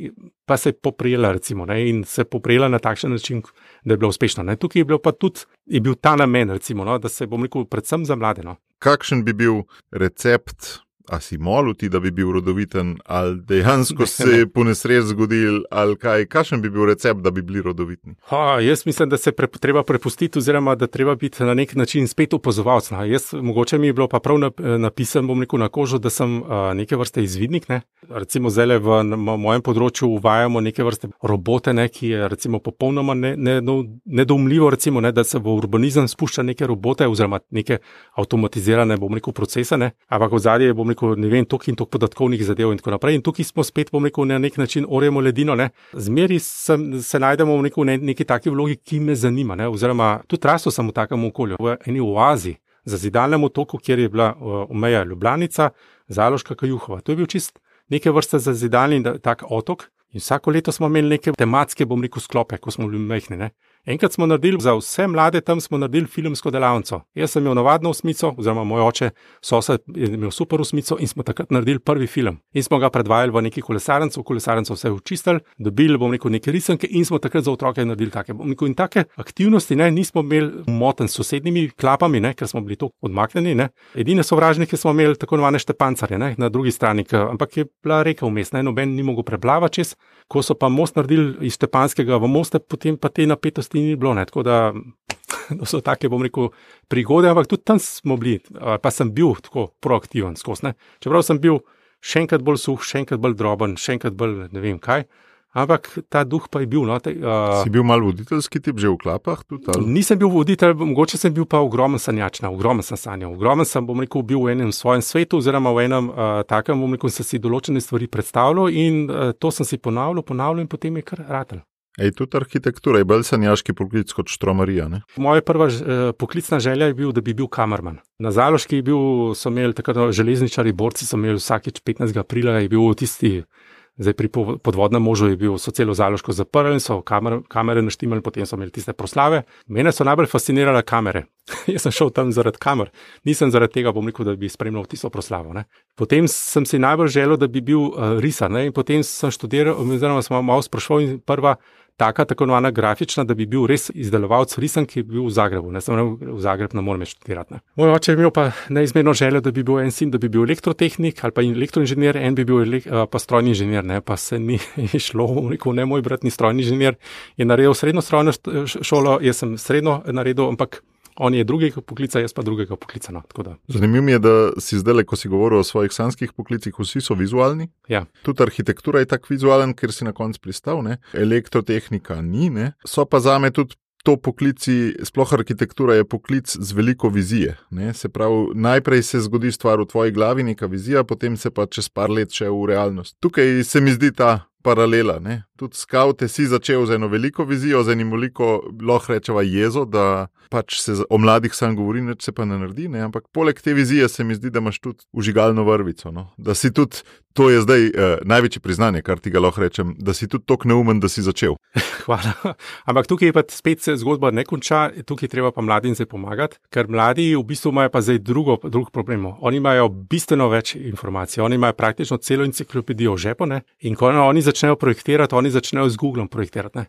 pa se je poprijela, recimo, ne, in se je poprijela na takšen način, da je bila uspešna. Ne. Tukaj je bil pa tudi je bil ta namen, recimo, no, da se, bom rekel, predvsem za mlade. No kakšen bi bil recept a si molil ti, da bi bil rodoviten, ali dejansko se je po nesreč zgodil, ali kaj, kakšen bi bil recept, da bi bili rodovitni? Ha, jaz mislim, da se pre, treba prepustiti, oziroma da treba biti na nek način spet opozovalec. No. Jaz, mogoče mi je bilo pa prav napisano, bom rekel na kožo, da sem a, neke vrste izvidnik. Ne. Recimo zdaj v mojem področju uvajamo neke vrste robote, ne, ki je recimo popolnoma nedoumljivo, ne, recimo, ne, da se v urbanizem spušča neke robote oziroma neke avtomatizirane, bom rekel, procese, ne. ampak v zadnje bom rekel, ne vem, toliko in toliko podatkovnih zadev in tako naprej. In tukaj smo spet, bom rekel, na nek način oremo ledino. Ne. Zmeri sem, se najdemo v neko, ne, neki taki vlogi, ki me zanima. Ne. Oziroma, tudi rasel sem v takem okolju, v eni oazi, za zidalnem otoku, kjer je bila omeja Ljubljanica, Zaloška Kajuhova. To je bil čist neke vrste za zidalni tak otok. In vsako leto smo imeli neke tematske, bom rekel, sklope, ko smo bili mehni. Enkrat smo naredili za vse mlade, tam smo naredili filmsko delavnico. Jaz sem imel navadno usmico, oziroma moj oče, sosed je imel super usmico in smo takrat naredili prvi film. In smo ga predvajali v neki kolesarnici, v kolesarnici vse učistili, dobili bomo rekel neke risanke in smo takrat za otroke naredili take. Rekel, in take aktivnosti ne, nismo imeli moten s sosednjimi klapami, ne, ker smo bili tako odmaknjeni. Ne. Edine sovražnike smo imeli tako imenovane štepancarje ne, na drugi strani, k, ampak je bila reka vmes, noben ni mogel preplavati čez. Ko so pa most naredili iz Štepanskega v moste, potem pa te napetosti možnosti ni bilo. Ne? Tako da so take, bom rekel, prigode, ampak tudi tam smo bili, pa sem bil tako proaktiven skozi. Čeprav sem bil še enkrat bolj suh, še enkrat bolj droben, še enkrat bolj ne vem kaj. Ampak ta duh pa je bil. No, te, uh, si bil malo voditeljski tip že v klapah? Tudi, nisem bil voditelj, mogoče sem bil pa ogromen sanjač, ogromen sem sanjal. Ogromen sem, bom rekel, bil v enem svojem svetu, oziroma v enem uh, takem, bom rekel, sem si določene stvari predstavljal in uh, to sem si ponavljal, ponavljal in potem je kar ratelj. Ej, tudi arhitektura je bolj sanjaški poklic kot štromarija. Ne? Moja prva eh, poklicna želja je bila, da bi bil kamerman. Na Zaloški je bil, so imeli takrat železničari, borci, so imeli vsakeč 15. aprila, je bil tisti. Zdaj, pri podvodnem možu je bil celo založko zaprl in so kamer, kamere naštimali, potem so imeli tiste proslave. Mene so najbolj fascinirale kamere. Jaz sem šel tam zaradi kamer, nisem zaradi tega, bom rekel, da bi spremljal tisto proslavo. Ne. Potem sem si najbolj želel, da bi bil uh, risar. Ne. In potem sem študiral, oziroma sem malo sprašval in prva taka, tako imenovana grafična, da bi bil res izdelovalec risank, ki je bil v Zagrebu. Ne, sem v Zagrebu, ne morem študirati. Ne. Moj oče je imel pa neizmerno željo, da bi bil en sin, da bi bil elektrotehnik ali pa elektroinženir, en bi bil elek, pa strojni inženir, ne, pa se ni šlo, rekel, ne, moj brat ni strojni inženir, je naredil srednjo strojno šolo, jaz sem srednjo naredil, ampak On je drugega poklica, jaz pa drugega poklica. No. Zanimivo je, da si zdaj, ko si govoril o svojih sanskih poklicih, vsi so vizualni. Ja. Tudi arhitektura je tako vizualen, ker si na koncu pristal, ne? elektrotehnika ni, ne? so pa za me tudi. To poklici, sploh arhitektura je poklic z veliko vizije. Ne? Se pravi, najprej se zgodi stvar v tvoji glavi, neka vizija, potem se pa čez par let še v realnost. Tukaj se mi zdi ta paralela. Ne? Tudi skavte si začel z eno veliko vizijo, z enim veliko, lahko rečemo, jezo, da pač se o mladih sam govori, neč se pa ne naredi. Ne? Ampak poleg te vizije se mi zdi, da imaš tudi užigalno vrvico. No? Da si tudi, to je zdaj eh, največje priznanje, kar ti ga lahko rečem, da si tudi tako neumen, da si začel. Hvala. Ampak tukaj pa spet se zgodba ne konča, tukaj treba pa mladim zdaj pomagati, ker mladi v bistvu imajo pa zdaj drugo, drug problem. Oni imajo bistveno več informacij, oni imajo praktično celo enciklopedijo v žepu in ko oni začnejo projektirati, oni začnejo z Googlom projektirati. Ne?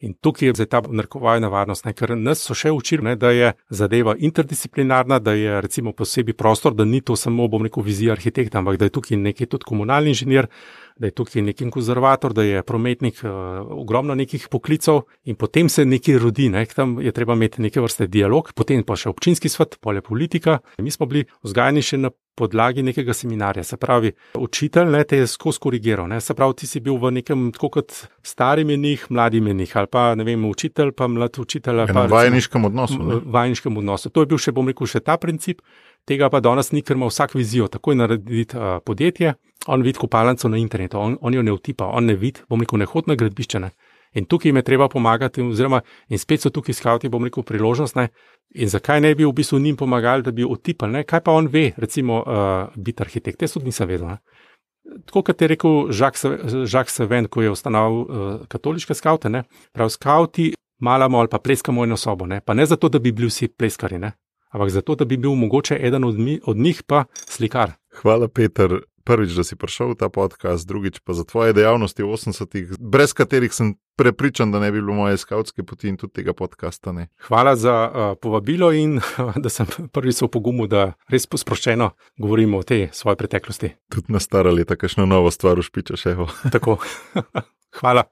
In tukaj je zdaj ta narkovalna varnost, ne? ker nas so še učili, ne, da je zadeva interdisciplinarna, da je recimo posebej prostor, da ni to samo, bom rekel, vizija arhitekta, ampak da je tukaj nekaj tudi komunalni inženir, da je tukaj neki konzervator, da je prometnik, uh, ogromno nekih poklicov in potem se nekaj rodi, ne? tam je treba imeti neke vrste dialog, potem pa še občinski svet, polje politika. Mi smo bili vzgajani še na podlagi nekega seminarja, se pravi, učitelj ne, te je skozi korigiral, ne? se pravi, ti si bil v nekem tako kot stari menih, mladi menih ali pa ne vem, učitelj, pa mlad učitelj. V vajniškem odnosu. V vajniškem odnosu. To je bil še, bom rekel, še ta princip. Tega pa danes ni, ker ima vsak vizijo, takoj narediti uh, podjetje. On vidi kopalnico na internetu, on, on jo ne vtipa, on ne vidi, bom rekel, nehodno gradbišče. Ne. In tukaj jim je treba pomagati, oziroma in spet so tukaj skavti, bom rekel, priložnost. Ne. In zakaj ne bi v bistvu njim pomagali, da bi otipali, ne. kaj pa on ve, recimo, uh, biti arhitekt. Jaz tudi nisem vedel. Ne. Tako kot je rekel Žak Seven, ko je ustanovil uh, katoliške skavte, pravi skavti malamo ali pa pleskamo eno sobo, ne. pa ne zato, da bi bili vsi pleskari, ne. Ampak zato, da bi bil mogoče eden od, mi, od njih pa slikar. Hvala, Peter prvič, da si prišel v ta podcast, drugič pa za tvoje dejavnosti v 80-ih, brez katerih sem prepričan, da ne bi bilo moje skavtske poti in tudi tega podcasta. Ne. Hvala za uh, povabilo in da sem prvič v pogumu, da res sproščeno govorimo o tej svoji preteklosti. Tudi na stara leta, kakšno novo stvar ušpičaš. Tako. Hvala.